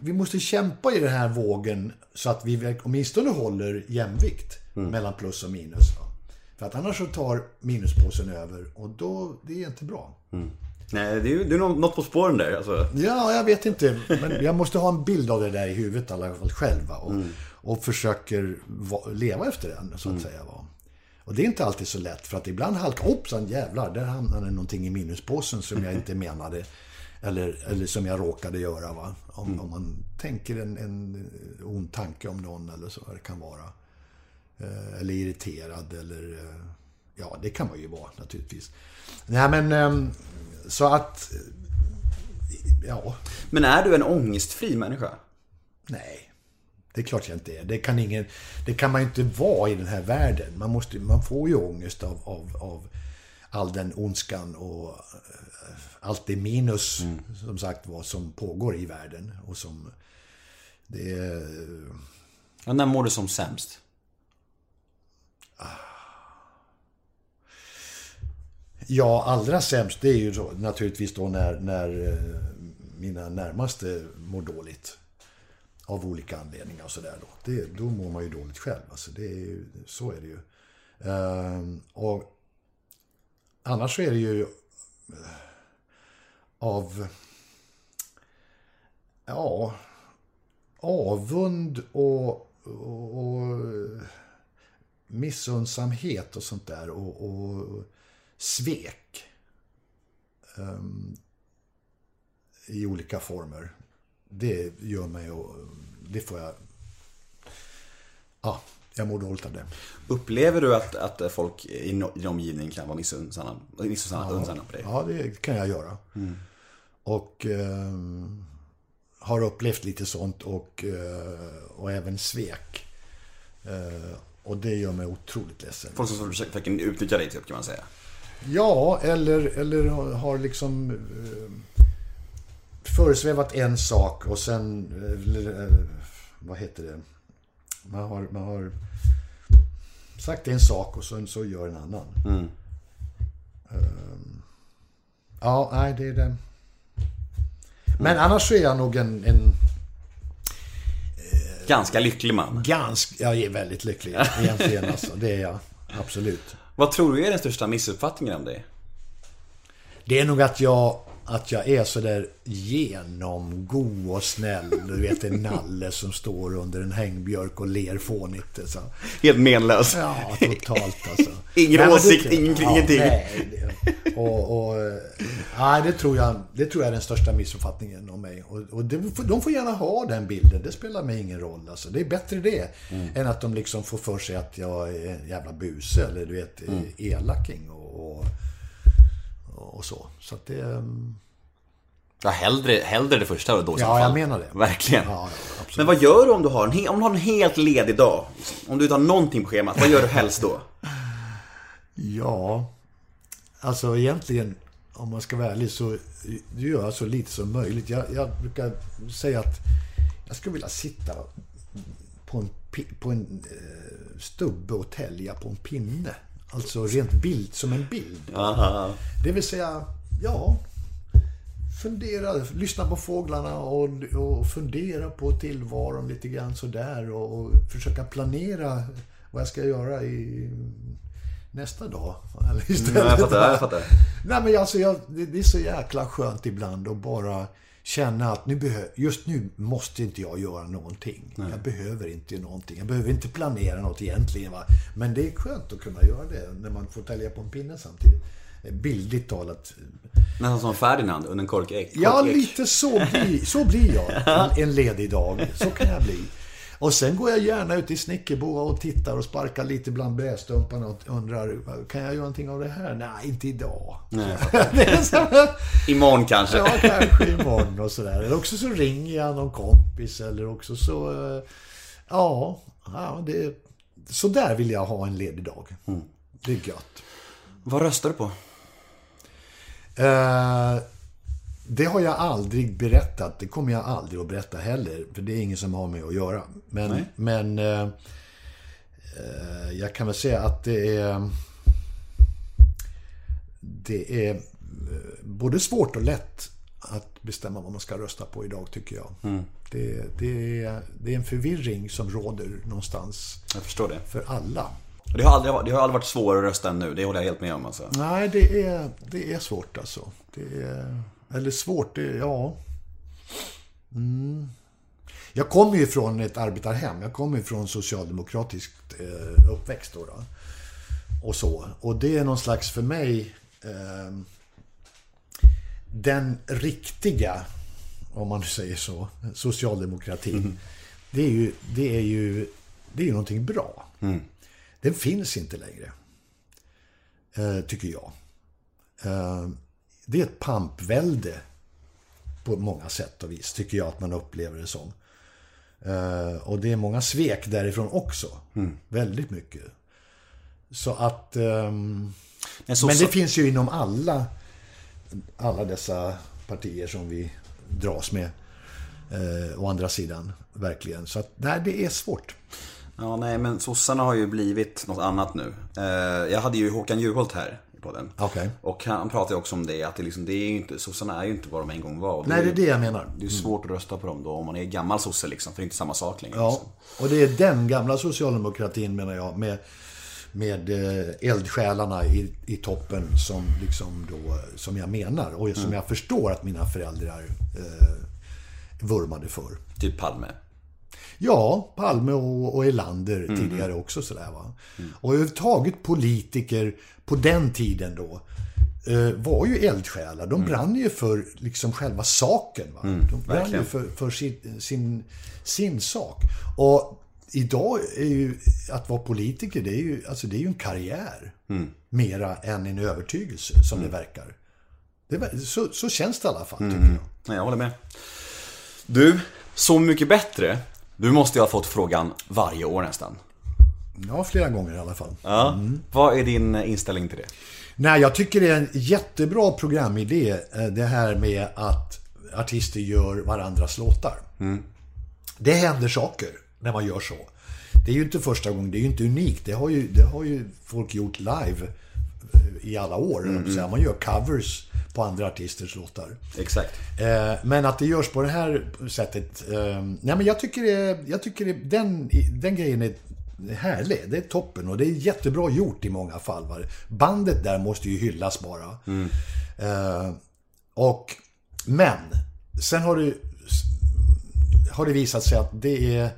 Vi måste kämpa i den här vågen så att vi åtminstone håller jämvikt Mm. mellan plus och minus. Va? För att annars så tar minuspåsen över och då, det är inte bra. Nej, det är det är nå- något på spåren där alltså. Ja, jag vet inte. Men jag måste ha en bild av det där i huvudet i alla fall själv. Och, Mm. och försöker va, leva efter den, så att säga. Va? Och det är inte alltid så lätt. För att ibland halkar hoppsan jävlar, där hamnade någonting i minuspåsen som jag inte menade. Eller, eller som jag råkade göra. Va? Om, om man tänker en, en ond tanke om någon eller så det kan vara. Eh, Eller irriterad eller... eh, Ja, det kan man ju vara naturligtvis. Nej men, ehm, så att... Ja, Men är du en ångestfri människa? nej. Det är klart jag inte är. Det kan, ingen, det kan man ju inte vara i den här världen. Man, måste, man får ju ångest av, av, av all den ondskan och eh, allt det minus, som sagt var, som pågår i världen. Och som... Det är... Ja, när mår du som sämst? Ja, allra sämst det är ju så, naturligtvis då när, när eh, mina närmaste mår dåligt. Av olika anledningar och sådär då. Det, då mår man ju dåligt själv. Alltså det är ju, så är det ju. Ehm, och annars så är det ju eh, av ja, avund och, och, och missundsamhet och sånt där. Och, och svek. Ehm, I olika former. Det gör mig och det får jag... Ja, jag mår dåligt av det. Upplever du att, att folk i din omgivning kan vara missunnsamma missunnsamma på dig? Ja, det kan jag göra. Och ehm, har upplevt lite sånt och, eh, och även svek. Eh, och det gör mig otroligt ledsen. Folk som försöker utnyttja dig typ kan man säga. Ja, eller, eller har- liksom eh, föresvävat en sak och sen... eh, eh, vad heter det? Man har, man har sagt en sak och sen så gör en annan. Ehm, ja, nej, det är det. Men annars så är jag nog en, en Ganska lycklig man. ganska... Jag är väldigt lycklig egentligen alltså. Det är jag. Absolut. Vad tror du är den största missuppfattningen om dig? Det är nog att jag, att jag är sådär genomgod och snäll. Du vet en nalle som står under en hängbjörk och ler fånigt. Så. Helt menlös. Ja, totalt alltså. Ingen Nej, men det- åsikt, ingen- ingenting. Nej, det, och, och, nej, det tror, jag, det tror jag är den största missuppfattningen om mig. Och, och det, de får gärna ha den bilden. Det spelar mig ingen roll. Alltså. Det är bättre det. Mm. Än att de liksom får för sig att jag är en jävla buse. Eller du vet, Mm. elaking och, och, och så. Så att det... ehm, Ja, hellre, hellre det första då i Ja, fall. jag menar det. Verkligen. Ja, ja. Men vad gör du om du har en, om du har en helt ledig dag? Om du inte har någonting på schemat, vad gör du helst då? Ja, alltså egentligen om man ska vara ärlig, så gör jag så lite som möjligt. Jag, jag brukar säga att jag skulle vilja sitta på en, på en eh, stubbe och tälja på en pinne. Alltså rent bild, som en bild. Det vill säga, ja, fundera, lyssna på fåglarna och, och fundera på tillvaron lite grann sådär och, och försöka planera vad jag ska göra i nästa dag. Eller istället. Mm, jag fattar, jag fattar. Nej men alltså, jag, det, det är så jäkla skönt ibland att bara känna att nu behö, just nu måste inte jag göra någonting. Jag behöver inte någonting. Jag behöver inte planera något egentligen. Va? Men det är skönt att kunna göra det när man får tälja på en pinne samtidigt. Bildligt talat. Nästan som Ferdinand under en korkek. Ja, lite så blir, så blir jag en ledig dag. Så kan jag bli. Och sen går jag gärna ut i Snickerboa och tittar och sparkar lite bland brädstumparna och undrar, kan jag göra någonting av det här? Nej, inte idag. Nej, Imorgon kanske. Ja, kanske imorgon och sådär. Eller också så ringer jag någon kompis eller också så... eh, Ja, ja det, så där vill jag ha en ledig dag. Det är gött. Vad röstar du på? Eh, det har jag aldrig berättat. Det kommer jag aldrig att berätta heller. För det är ingen som har med att göra. Men, Nej. men eh, eh, jag kan väl säga att det är... Det är eh, både svårt och lätt att bestämma vad man ska rösta på idag, tycker jag. Det, det, är, det är en förvirring som råder någonstans Jag förstår det. för alla. Det har aldrig, det har aldrig varit svårare att rösta än nu. Det håller jag helt med om alltså. Nej, det är, det är svårt alltså. Det är, eller svårt, det, ja. Mm. Jag kommer ju från ett arbetarhem. Jag kommer ju från socialdemokratiskt eh, uppväxt då, då. Och så. Och det är någon slags för mig eh, den riktiga, om man nu säger så, socialdemokratin. Det är ju, det är ju, det är ju någonting bra. Den finns inte längre eh, tycker jag. Det är ett pampvälde på många sätt och vis, tycker jag att man upplever det som. Eh, och det är många svek därifrån också. Väldigt mycket. Så att... ehm, Men, så, men det finns ju inom alla, alla dessa partier som vi dras med. Eh, å andra sidan, verkligen. Så att, nej, det är svårt. Ja, nej, men sossarna har ju blivit något annat nu. Eh, jag hade ju Håkan Juholt här på den. Okej. Och han pratade ju också om det, att det, liksom, det är ju inte, sossarna är ju inte vad de en gång var. Och Nej, det är det jag menar. Det är ju svårt att rösta på dem då om man är gammal sosse liksom, för det är inte samma sak längre. Ja, Liksom. och det är den gamla socialdemokratin menar jag med, med eh, eldsjälarna i, i toppen som, liksom då, som jag menar och som jag förstår att mina föräldrar eh, vurmade för. Typ Palme. Ja, Palme och, och Elander tidigare också sådär va. Och överhuvudtaget politiker på den tiden då eh, var ju eldsjälar. De brann ju för liksom själva saken. Va? De brann verkligen. ju för, för sin, sin, sin sak. Och idag är ju att vara politiker, det är ju, alltså det är ju en karriär. Mera än en övertygelse, som det verkar. Det, så, så känns det i alla fall, tycker jag. Nej, jag håller med. Du, Så mycket bättre. Du måste ju ha fått frågan varje år nästan. Ja, flera gånger i alla fall. Ja. Vad är din inställning till det? Nej, jag tycker det är en jättebra programidé. eh, Det här med att artister gör varandras låtar. Det händer saker när man gör så. Det är ju inte första gången, det är ju inte unikt. Det har ju, det har ju folk gjort live eh, i alla år. Mm. Man gör covers på andra artisters låtar. Exakt. Eh, Men att det görs på det här sättet. eh, Nej men jag tycker, det, jag tycker det, den, den grejen är härlig. Det är toppen och det är jättebra gjort i många fall. Va? Bandet där måste ju hyllas bara. Eh, Och, men, sen har det, har det visat sig att det är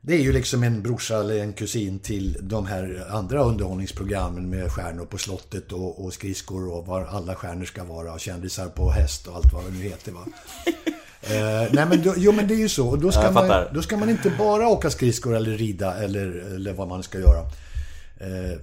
det är ju liksom en brorsa eller en kusin till de här andra underhållningsprogrammen med stjärnor på slottet och, och skridskor och var alla stjärnor ska vara och kändisar på häst och allt vad det nu heter va. eh, nej men, då, jo, men det är ju så. Och då ska, man, då ska man inte bara åka skridskor eller rida eller, eller vad man ska göra. Eh,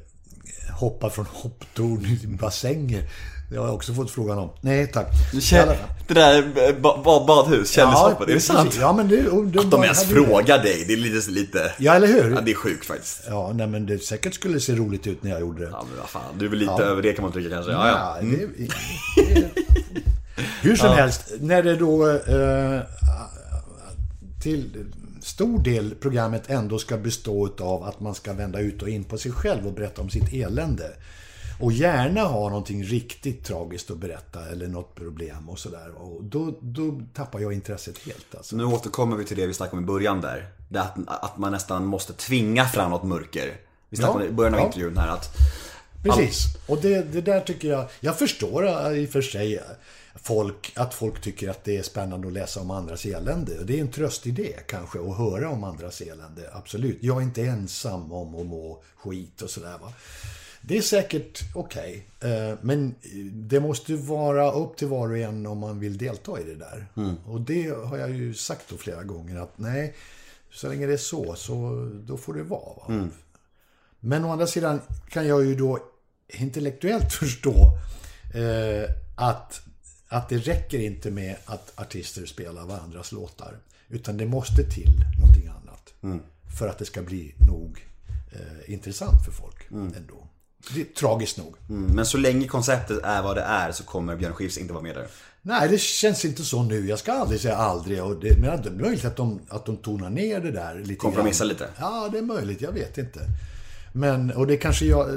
hoppa från hopptorn i bassänger. Det har jag också fått frågan om. Nej tack. Kä- Det där eh, ba- ba- badhus, kändishoppet, är det sant? Ja, men det, det Att de ens frågar dig, det är lite... lite... Ja, eller hur? Ja, det är sjukt faktiskt. Ja, nej men det säkert skulle se roligt ut när jag gjorde det. Ja, men vad fan, du är väl lite Ja. över det kan man tycka kanske. Ja, ja. Ja, det, det, hur som helst, när det då eh, till stor del programmet ändå ska bestå av att man ska vända ut och in på sig själv och berätta om sitt elände. Och gärna ha någonting riktigt tragiskt att berätta eller något problem och sådär. Och då, då tappar jag intresset helt alltså. Nu återkommer vi till det vi snackade om i början där. Det att, att man nästan måste tvinga fram något mörker. Vi snackade om det i början av Ja. intervjun här att... Precis. Och det, det där tycker jag... Jag förstår i och för sig folk, att folk tycker att det är spännande att läsa om andras elände. Och det är en tröst i det kanske, att höra om andras elände. Absolut. Jag är inte ensam om att må skit och sådär va. Det är säkert okej. eh, Men det måste vara upp till var och en om man vill delta i det där. Och det har jag ju sagt då flera gånger att nej, så länge det är så, så då får det vara. Va? Men å andra sidan kan jag ju då intellektuellt förstå eh, att, att det räcker inte med att artister spelar varandras låtar. Utan det måste till någonting annat. För att det ska bli nog eh, intressant för folk ändå. Det är tragiskt nog. Mm, men så länge konceptet är vad det är så kommer Björn Skifs inte vara med där. Nej, det känns inte så nu. Jag ska aldrig säga aldrig. Och det, men det är möjligt att de, att de tonar ner det där lite Kompromissar lite. Ja, det är möjligt. Jag vet inte. Men, och det kanske jag,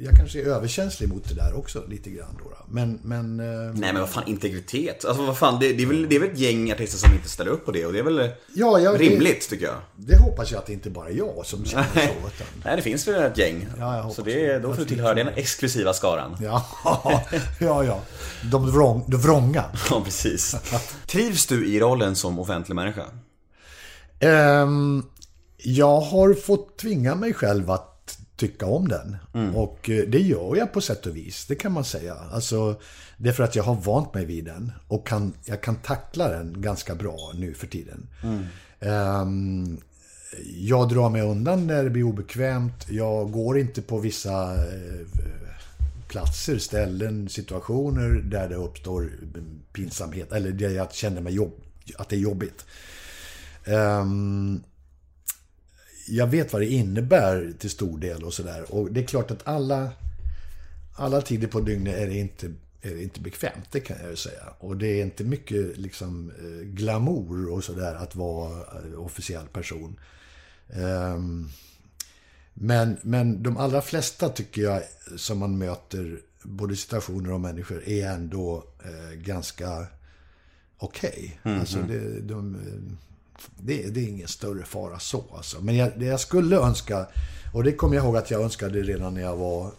jag kanske är överkänslig mot det där också lite grann då. Men, men... eh, Nej men vad fan, integritet. Alltså vad fan, det, det, är väl, det är väl ett gäng artister som inte ställer upp på det och det är väl Ja, jag- rimligt tycker jag. Det hoppas jag att det inte bara är jag som känner så. Utan, Nej, det finns väl ett gäng. Ja, så det, det. då får du tillhöra den exklusiva skaran. ja, ja, ja. De, vrång, de vrånga. Ja, precis. Trivs du i rollen som offentlig människa? Ehm, jag har fått tvinga mig själv att tycka om den. Och eh, det gör jag på sätt och vis, det kan man säga. Alltså, det är för att jag har vant mig vid den och kan, jag kan tackla den ganska bra nu för tiden. Ehm, jag drar mig undan när det blir obekvämt. Jag går inte på vissa eh, platser, ställen, situationer där det uppstår pinsamhet. Eller där jag känner mig jobb, att det är jobbigt. Ehm, jag vet vad det innebär till stor del och sådär. Och det är klart att alla, alla tider på dygnet är det inte, är det inte bekvämt, det kan jag ju säga. Och det är inte mycket liksom eh, glamour och sådär att vara eh, officiell person. Ehm, men, men de allra flesta tycker jag som man möter, både situationer och människor, är ändå eh, ganska okej. Alltså det, de, eh, det, det är ingen större fara så. Alltså. Men jag, det jag skulle önska, och det kommer jag ihåg att jag önskade redan när jag var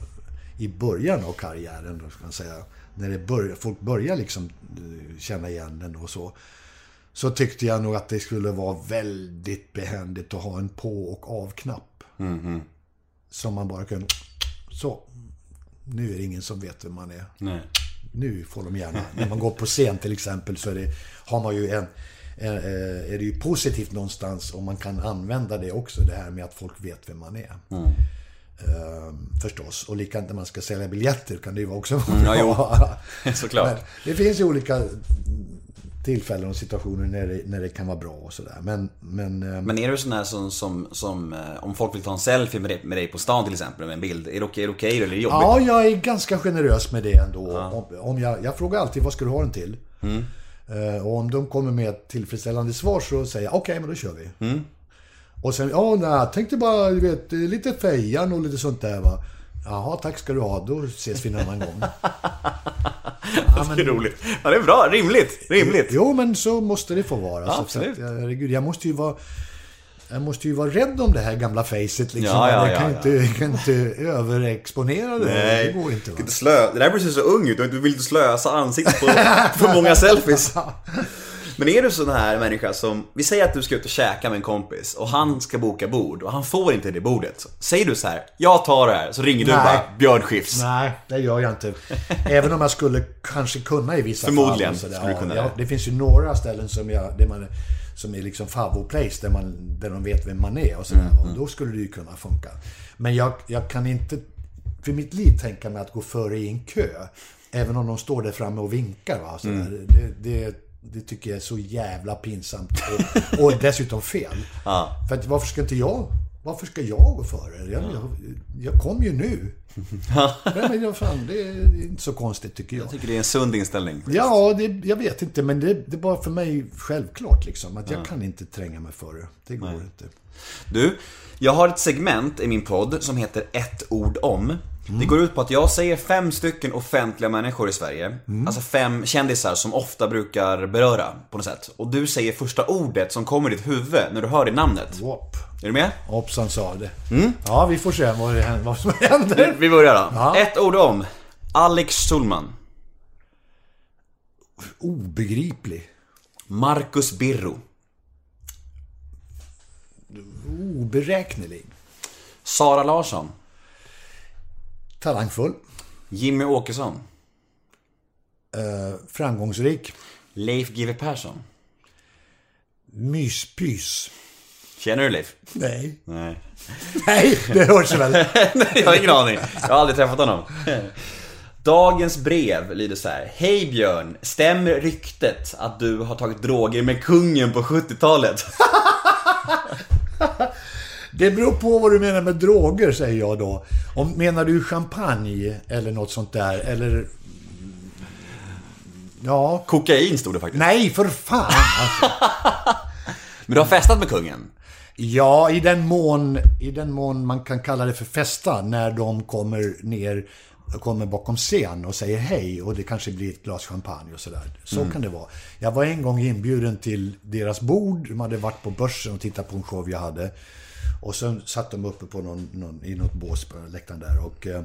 i början av karriären, då ska man säga. När det började, folk börjar liksom eh, känna igen den och så. Så tyckte jag nog att det skulle vara väldigt behändigt att ha en på och av-knapp. Som man bara kunde... Så. Nu är det ingen som vet vem man är. Nej. Nu får de gärna. När man går på scen till exempel så det, har man ju en, är det ju positivt någonstans om man kan använda det också. Det här med att folk vet vem man är. Ehm, förstås. Och likadant när man ska sälja biljetter kan det ju också vara ja, jo. Såklart. Men det finns ju olika tillfällen och situationer när det, när det kan vara bra och sådär. Men, men, ehm, Men är du sån här som, som, som eh, om folk vill ta en selfie med dig, med dig på stan till exempel med en bild. Är det okej, är det okej eller är det jobbigt? Ja, jag är ganska generös med det ändå. Om, om jag, jag frågar alltid vad ska du ha den till? Eh, och om de kommer med ett tillfredsställande svar så säger jag okej, men då kör vi. Och sen, ja, nej, jag tänkte bara, du vet, lite fejan och lite sånt där va. Jaha, tack ska du ha. Då ses vi en annan gång. Det är roligt. Ja, det är bra. Rimligt. Rimligt. Jo, men så måste det få vara. Ja, Så absolut. Att, herregud, jag måste ju vara... Jag måste ju vara rädd om det här gamla facet liksom. Ja, ja, jag kan, ja, Inte, jag kan inte överexponera det. Det går inte. Va? Inte slö... Det där blir så ung ut. Du vill inte slösa ansiktet på för många selfies. Men är du sån här människa som, vi säger att du ska ut och käka med en kompis och han ska boka bord och han får inte det bordet. Säger du så här, jag tar det här, så ringer du Nej. bara Björn Skifs. Nej, det gör jag inte. Även om jag skulle kanske kunna i vissa Förmodligen fall. sådär. skulle du kunna ja, det. det finns ju några ställen som, jag, där man, som är liksom favoritplace där, man, där de vet vem man är och sådär. Mm, Och då skulle det ju kunna funka. Men jag, jag kan inte för mitt liv tänka mig att gå före i en kö. Även om de står där framme och vinkar. Va? Så Mm. Det, det, det tycker jag är så jävla pinsamt. Och, och dessutom fel. Ja. För att varför ska inte jag... Varför ska jag gå före? Jag, jag, jag kom ju nu. Nej, men jag, fan, det är inte så konstigt tycker jag. Jag tycker det är en sund inställning. Ja, det, jag vet inte, men det, det är bara för mig självklart liksom. Att jag kan inte tränga mig före. Det går inte. Du, jag har ett segment i min podd som heter ett ord om. Det går ut på att jag säger fem stycken offentliga människor i Sverige. Alltså fem kändisar som ofta brukar beröra på något sätt. Och du säger första ordet som kommer i ditt huvud när du hör det namnet. Wop. Är du med? Hoppsan sa det. Ja, vi får se vad, det, vad som händer. Vi börjar då. Ja. Ett ord om. Alex Schulman. Obegriplig. Marcus Birro. Oberäknelig. Sara Larsson. Talangfull. Jimmy Åkesson. Eh, framgångsrik. Leif GW Persson. Myspys. Känner du Leif? Nej. Nej. Nej, det hörs väl. jag har ingen aning. Jag har aldrig träffat honom. Dagens brev lyder så här. Hej Björn, stämmer ryktet att du har tagit droger med kungen på 70-talet? Det beror på vad du menar med droger, säger jag då. Om, menar du champagne eller något sånt där? Eller... Ja. Kokain stod det faktiskt. Nej, för fan! Alltså. Men du har festat med kungen? Ja, i den, mån, i den mån man kan kalla det för festa när de kommer ner kommer bakom scen och säger hej och det kanske blir ett glas champagne och sådär. Så kan det vara. Jag var en gång inbjuden till deras bord. De hade varit på börsen och tittat på en show jag hade. Och sen satt de uppe på någon, någon, i något bås på läktaren där och eh,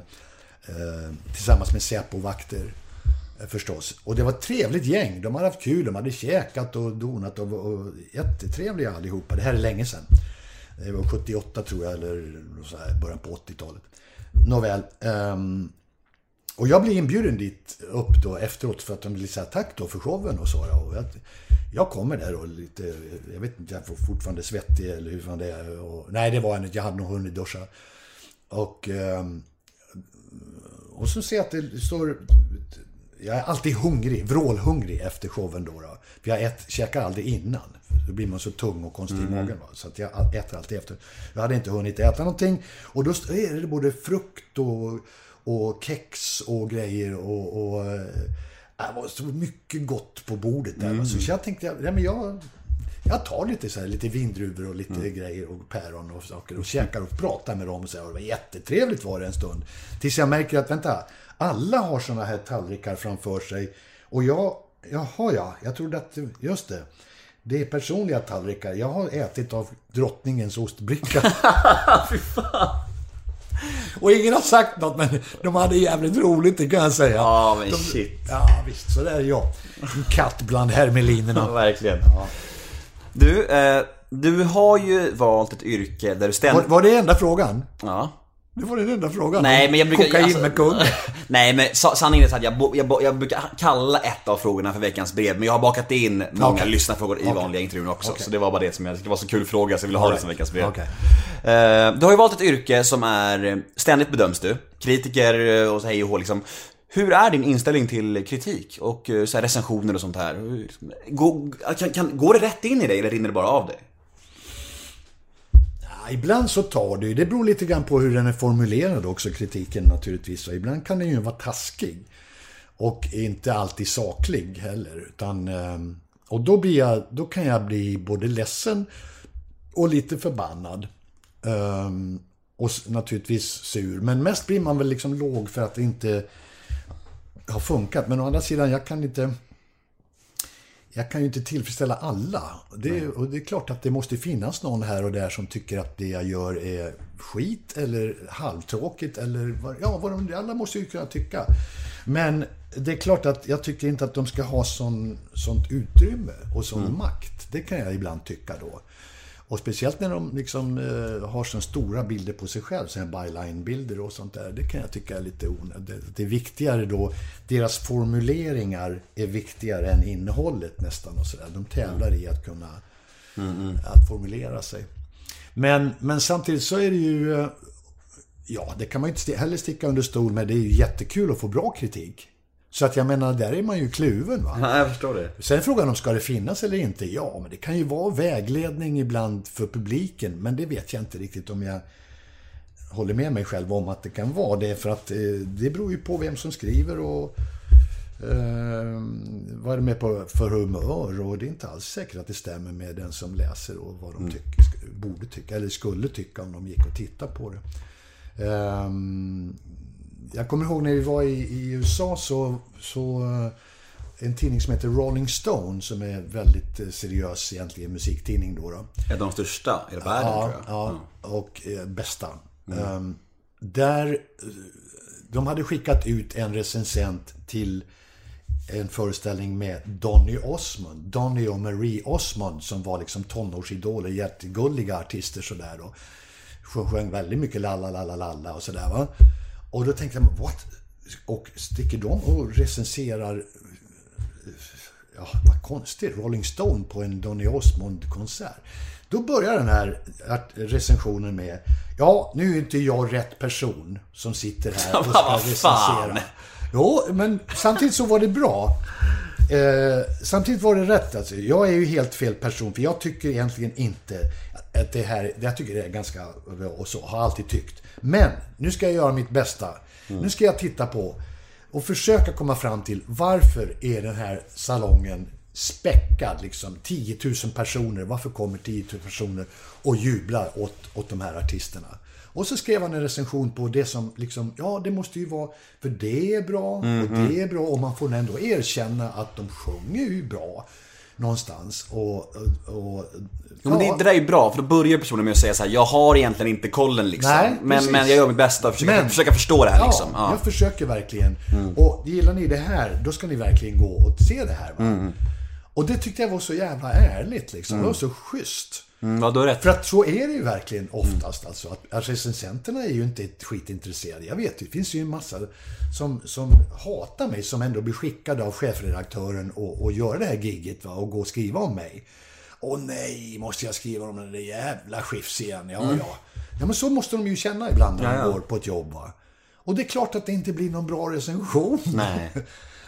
eh, tillsammans med Säpo-vakter. eh, Förstås. Och det var ett trevligt gäng. De hade haft kul, de hade käkat och donat och, och jättetrevliga allihopa. Det här är länge sedan. Det var 78 tror jag, eller så här, början på 80-talet. Nåväl. ehm, och jag blir inbjuden dit upp då efteråt för att de vill säga tack då för showen och så. Och jag, jag kommer där och lite, jag vet inte, jag är fortfarande svettig eller hur fan det är. Och, nej, det var jag inte, jag hade nog hunnit duscha. Och, ehm, och så ser jag att det står... Jag är alltid hungrig, vrålhungrig efter showen då. då. För jag ät, käkar aldrig innan. Då blir man så tung och konstig i magen. Va? Så att jag äter alltid efter. Jag hade inte hunnit äta någonting. Och då är det både frukt och, och kex och grejer och... och eh, det var så mycket gott på bordet där. va. Så jag tänkte, ja, men jag, jag tar lite så här, lite vindruvor och lite grejer och päron och saker och käkar och pratar med dem och så här. Och det var jättetrevligt var det en stund. Tills jag märker att, vänta, alla har såna här tallrikar framför sig. Och jag, jaha ja, jag trodde att, just det. Det är personliga tallrikar. Jag har ätit av drottningens ostbricka. Och ingen har sagt något, men de hade jävligt roligt, det kan jag säga. Ja, men de, shit. Ja, visst. Så där är jag. En katt bland hermelinerna. verkligen. Du, eh, du har ju valt ett yrke där du Var, ständigt... var det enda frågan? Ja. Det var den enda frågan. Nej men jag brukar... Kokain alltså- med kung. Nej men sa- sanningen är att jag, jag, jag brukar kalla ett av frågorna för veckans brev Men jag har bakat in många Okej. lyssnarfrågor i Okej. vanliga intervjun också Okej. Så det var bara det som jag, det var så kul fråga så jag ville ha det som veckans brev Okej. Eh, Du har ju valt ett yrke som är, ständigt bedöms du Kritiker eh, och så hej och hå liksom Hur är din inställning till kritik och eh, så recensioner och sånt här? Hur- Går, kan, kan, går det rätt in i dig eller rinner det bara av dig? Ibland så tar det ju. Det beror lite grann på hur den är formulerad också, kritiken naturligtvis. Och ibland kan den ju vara taskig. Och inte alltid saklig heller. Utan, ehm, och då, blir jag, då kan jag bli både ledsen och lite förbannad. Ehm, och naturligtvis sur. Men mest blir man väl liksom låg för att det inte har funkat. Men å andra sidan, jag kan inte... Jag kan ju inte tillfredsställa alla. Det, och det är klart att det måste finnas någon här och där som tycker att det jag gör är skit eller halvtråkigt eller ja, vad de, alla måste ju kunna tycka. Men det är klart att jag tycker inte att de ska ha sån, sånt utrymme och sån makt. Det kan jag ibland tycka då. Och speciellt när de liksom eh, har så stora bilder på sig själv, sådana byline-bilder och sånt där. Det kan jag tycka är lite onödigt. Det är viktigare då, deras formuleringar är viktigare än innehållet nästan och sådär. De tävlar i att kunna att formulera sig. Men, men samtidigt så är det ju... eh, Ja, det kan man ju inte heller sticka under stol med. Det är ju jättekul att få bra kritik. Så att jag menar, där är man ju kluven va. Ja, jag förstår det. Sen är frågan om ska det finnas eller inte? Ja, men det kan ju vara vägledning ibland för publiken. Men det vet jag inte riktigt om jag håller med mig själv om att det kan vara det. För att eh, det beror ju på vem som skriver och eh, vad är det med på för humör. Och det är inte alls säkert att det stämmer med den som läser och vad de tycker, sk- borde tycka, eller skulle tycka om de gick och tittade på det. Ehm, jag kommer ihåg när vi var i, i USA så, så eh, en tidning som heter Rolling Stone som är väldigt eh, seriös egentligen musiktidning då. då. Är de största i världen Ja, tror jag. ja och eh, bästa. Ehm, där, eh, de hade skickat ut en recensent till en föreställning med Donny Osmond. Donny och Marie Osmond som var liksom tonårsidoler, jättegulliga artister sådär. Och sjöng- väldigt mycket lalla lalla lalla och sådär va. Och då tänkte jag, what? Och sticker de och recenserar ja, vad konstigt, Rolling Stone på en Donny Osmond-konsert. Då börjar den här recensionen med Ja, nu är inte jag rätt person som sitter här och ska recensera. Jo, men samtidigt så var det bra. Eh, samtidigt var det rätt alltså. Jag är ju helt fel person för jag tycker egentligen inte att det här, jag tycker det är ganska och så, har alltid tyckt. Men, nu ska jag göra mitt bästa. Nu ska jag titta på och försöka komma fram till varför är den här salongen späckad liksom 10 000 personer. Varför kommer 10 000 personer och jublar åt, åt de här artisterna? Och så skrev han en recension på det som liksom, ja det måste ju vara, för det är bra och det är bra och man får ändå erkänna att de sjunger ju bra någonstans. Och, och, Jo, men det, det där är ju bra, för då börjar personen med att säga så här: jag har egentligen inte kollen liksom. Nej, men, men jag gör mitt bästa och försöker, Men- försöka förstå det här liksom. Ja, Ja. jag försöker verkligen. Och gillar ni det här, då ska ni verkligen gå och se det här. Va? Och det tyckte jag var så jävla ärligt liksom. Det var så schysst. Mm, ja, du har rätt. För att så är det ju verkligen oftast. Alltså, att, recensenterna är ju inte skitintresserade. Jag vet, det finns ju en massa som, som hatar mig som ändå blir skickade av chefredaktören och, och göra det här gigget va, och gå och skriva om mig. Åh nej, måste jag skriva om den där jävla Schiffs igen? Ja, ja. Ja, men så måste de ju känna ibland när de Ja, ja. går på ett jobb. Va? Och det är klart att det inte blir någon bra recension. Nej.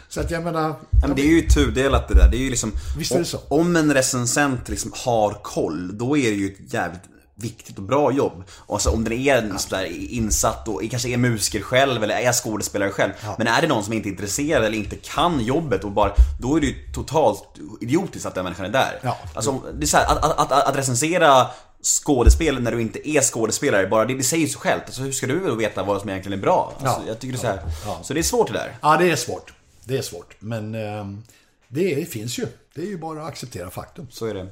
Så att jag menar... Ja, men det är ju tudelat det där. Det är ju liksom, Visst är det så. Om en recensent liksom har koll, då är det ju ett jävligt viktigt och bra jobb. Alltså, om den är där insatt och kanske är musiker själv eller är skådespelare själv. Men är det någon som inte är intresserad eller inte kan jobbet och bara, då är det ju totalt idiotiskt att den människan är där. Ja. Alltså, det är så här, att, att, att, att recensera skådespel när du inte är skådespelare, bara det, det säger sig självt. Alltså, hur ska du veta vad som egentligen är bra? Alltså, Ja. Jag tycker det är så här. Så det är svårt det där. Ja, det är svårt. Det är svårt. Men ehm, det finns ju. Det är ju bara att acceptera faktum. Så är det.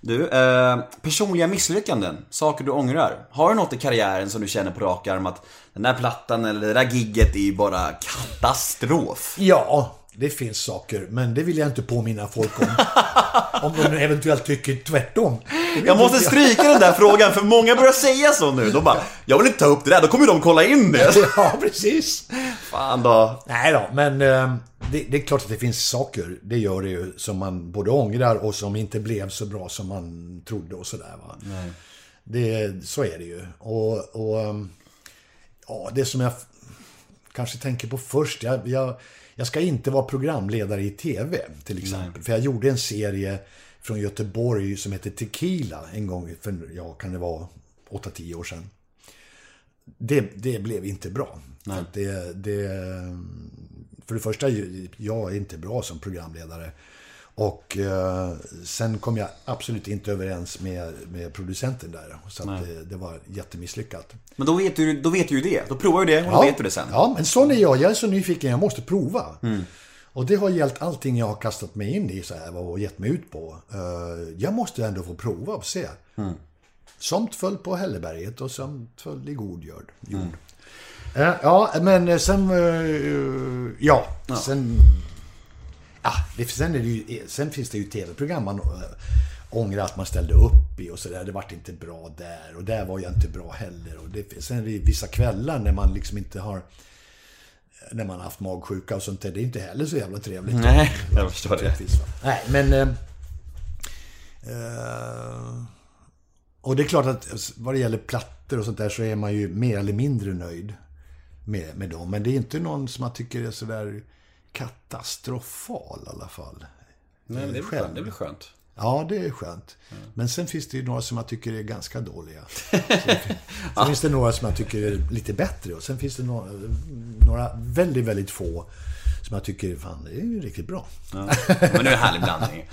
Du, eh, personliga misslyckanden, saker du ångrar. Har du något i karriären som du känner på rak arm att den där plattan eller det där gigget är ju bara katastrof? Ja, det finns saker, men det vill jag inte påminna folk om. om de eventuellt tycker tvärtom. Jag måste stryka den där frågan för många börjar säga så nu. De bara, jag vill inte ta upp det där, då kommer de kolla in det. Ja, precis. Fan då. Nej då, men eh, det, det är klart att det finns saker, det gör det ju, som man både ångrar och som inte blev så bra som man trodde och sådär va. Det, så är det ju. Och, och ehm, ja, det som jag kanske tänker på först, jag, jag, jag ska inte vara programledare i TV till exempel. För jag gjorde en serie från Göteborg som heter Tequila en gång för, ja, kan det vara 8-10 år sedan. Det, det blev inte bra. För, det, det, för det första, jag är inte bra som programledare. Och eh, sen kom jag absolut inte överens med, med producenten där. Så det, det var jättemisslyckat. Men då vet, du, då vet du ju det. Då provar du det och då vet du det sen. Ja, men sån är jag. Jag är så nyfiken, jag måste prova. Och det har gällt allting jag har kastat mig in i så här, och gett mig ut på. Eh, Jag måste ändå få prova och se. Somt föll på Hälleberget och somt föll i god jord. jord. Eh, Ja, men sen... eh, Ja, sen... Ja, det, sen, är det ju, sen finns det ju tv-program man äh, ångrar att man ställde upp i och sådär. Det vart inte bra där och där var jag inte bra heller. Och det, sen är det vissa kvällar när man liksom inte har... När man har haft magsjuka och sånt där. Det är inte heller så jävla trevligt. Nej, jag förstår det. Nej, men... Eh, eh, Och det är klart att vad det gäller plattor och sånt där så är man ju mer eller mindre nöjd med, med dem. Men det är inte någon som man tycker är sådär katastrofal i alla fall. Nej, men det är skönt. Det väl skönt. Ja, det är skönt. Men sen finns det ju några som jag tycker är ganska dåliga. Sen finns det några som jag tycker är lite bättre. Och sen finns det några, några väldigt, väldigt få som jag tycker, fan, det är ju riktigt bra. Ja. Men det är en härlig blandning.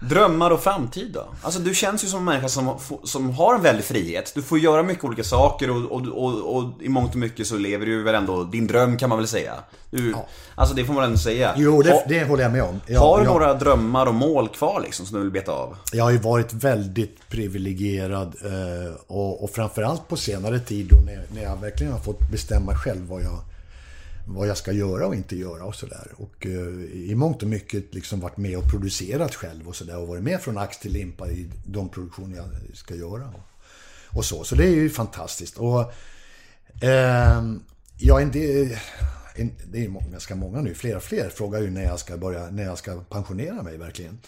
Drömmar och framtid då? Alltså du känns ju som en människa som, som har en väldig frihet. Du får göra mycket olika saker och, och, och, och i mångt och mycket så lever du väl ändå din dröm kan man väl säga. Du, Alltså det får man ändå säga. Jo, det, Ha- det håller jag med om. Jag, har du jag, några drömmar och mål kvar liksom som du vill beta av? Jag har ju varit väldigt privilegierad eh, och, och framförallt på senare tid då när, när jag verkligen har fått bestämma själv vad jag, vad jag ska göra och inte göra och sådär. Och eh, i mångt och mycket liksom varit med och producerat själv och sådär och varit med från ax till limpa i de produktioner jag ska göra. Och, så. Så det är ju fantastiskt. Och eh, ja, en del, en- Det är ganska många nu, fler och fler frågar ju när jag ska börja, när jag ska pensionera mig verkligen.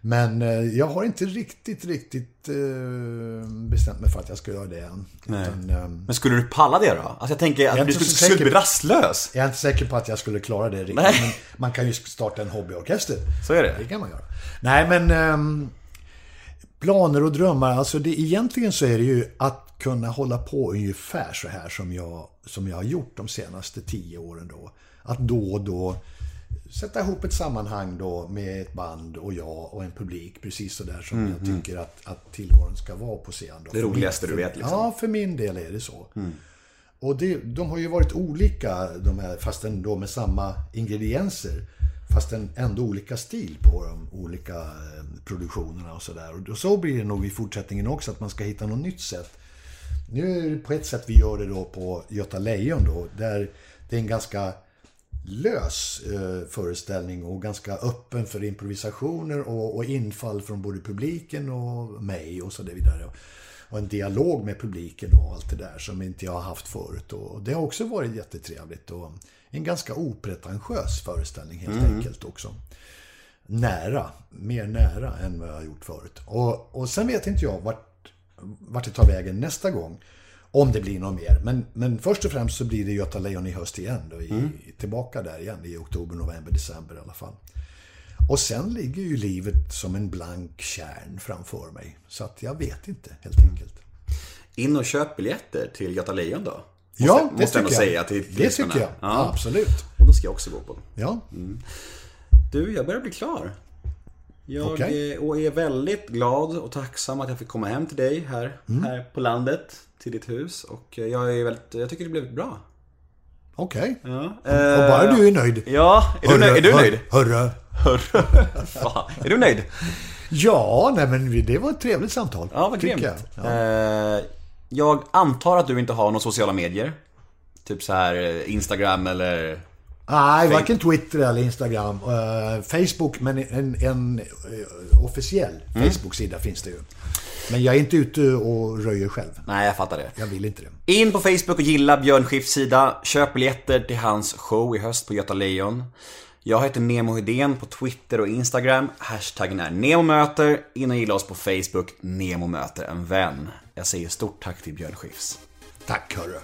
Men eh, jag har inte riktigt, riktigt eh, bestämt mig för att jag ska göra det än. Utan, ehm, Men skulle du palla det då? Alltså jag tänker Jag att du inte skulle, skulle bli rastlös. jag är inte säker på att jag skulle klara det riktigt. Nej. Men man kan ju starta en hobbyorkester. Så är det. Det kan man göra. Nej, men ehm, planer och drömmar. Alltså det, egentligen så är det ju att kunna hålla på ungefär så här som jag, som jag har gjort de senaste tio åren då. Att då och då sätta ihop ett sammanhang då med ett band och jag och en publik. Precis så där som jag tycker att, att tillvaron ska vara på scen. Då. Det roligaste min- du vet, liksom. Ja, för min del är det så. Och det, de har ju varit olika, de här, fastän då med samma ingredienser. Fastän ändå olika stil på de olika eh, produktionerna och sådär. Och så blir det nog i fortsättningen också, att man ska hitta något nytt sätt. Nu är det på ett sätt vi gör det då på Göta Lejon då, där det är en ganska lös eh, föreställning och ganska öppen för improvisationer och, och infall från både publiken och mig och så vidare. Och en dialog med publiken och allt det där som inte jag har haft förut. Och det har också varit jättetrevligt och en ganska opretentiös föreställning helt enkelt också. Nära, mer nära än vad jag har gjort förut. Och, och sen vet inte jag vart, vart det tar vägen nästa gång. Om det blir något mer. Men, men först och främst så blir det Göta Lejon i höst igen. Då, i, Tillbaka där igen i oktober, november, december i alla fall. Och sen ligger ju livet som en blank kärn framför mig. Så att jag vet inte helt enkelt. In och köp biljetter till Göta Lejon då. Ja, måste, det måste jag. säga till, till Det tycker jag. Ja. Absolut. Och då ska jag också gå på. Ja. Du, jag börjar bli klar. Jag Okej. är, och är väldigt glad och tacksam att jag fick komma hem till dig här, Mm. här på landet. Till ditt hus. Och jag är väldigt, jag tycker det blev bra. Okej. Ja. Och bara du är nöjd. Ja, är du, nöjd? är du nöjd? Hörru. Fan, är du nöjd? Ja, nej men det var ett trevligt samtal. Ja, vad grymt. Jag. Ja. Eh, jag antar att du inte har några sociala medier? Typ så här eh, Instagram eller... Nej, varken Twitter eller Instagram. Eh, Facebook, men en, en eh, officiell Mm. Facebook-sida finns det ju. Men jag är inte ute och röjer själv. Nej, jag fattar det. Jag vill inte det. In på Facebook och gilla Björn Skifs sida. Köp biljetter till hans show i höst på Göta Lejon. Jag heter Nemo Hedén på Twitter och Instagram. Hashtaggen är NEMOMÖTER. In och gilla oss på Facebook. Nemo möter en vän. Jag säger stort tack till Björn Skifs. Tack hörru.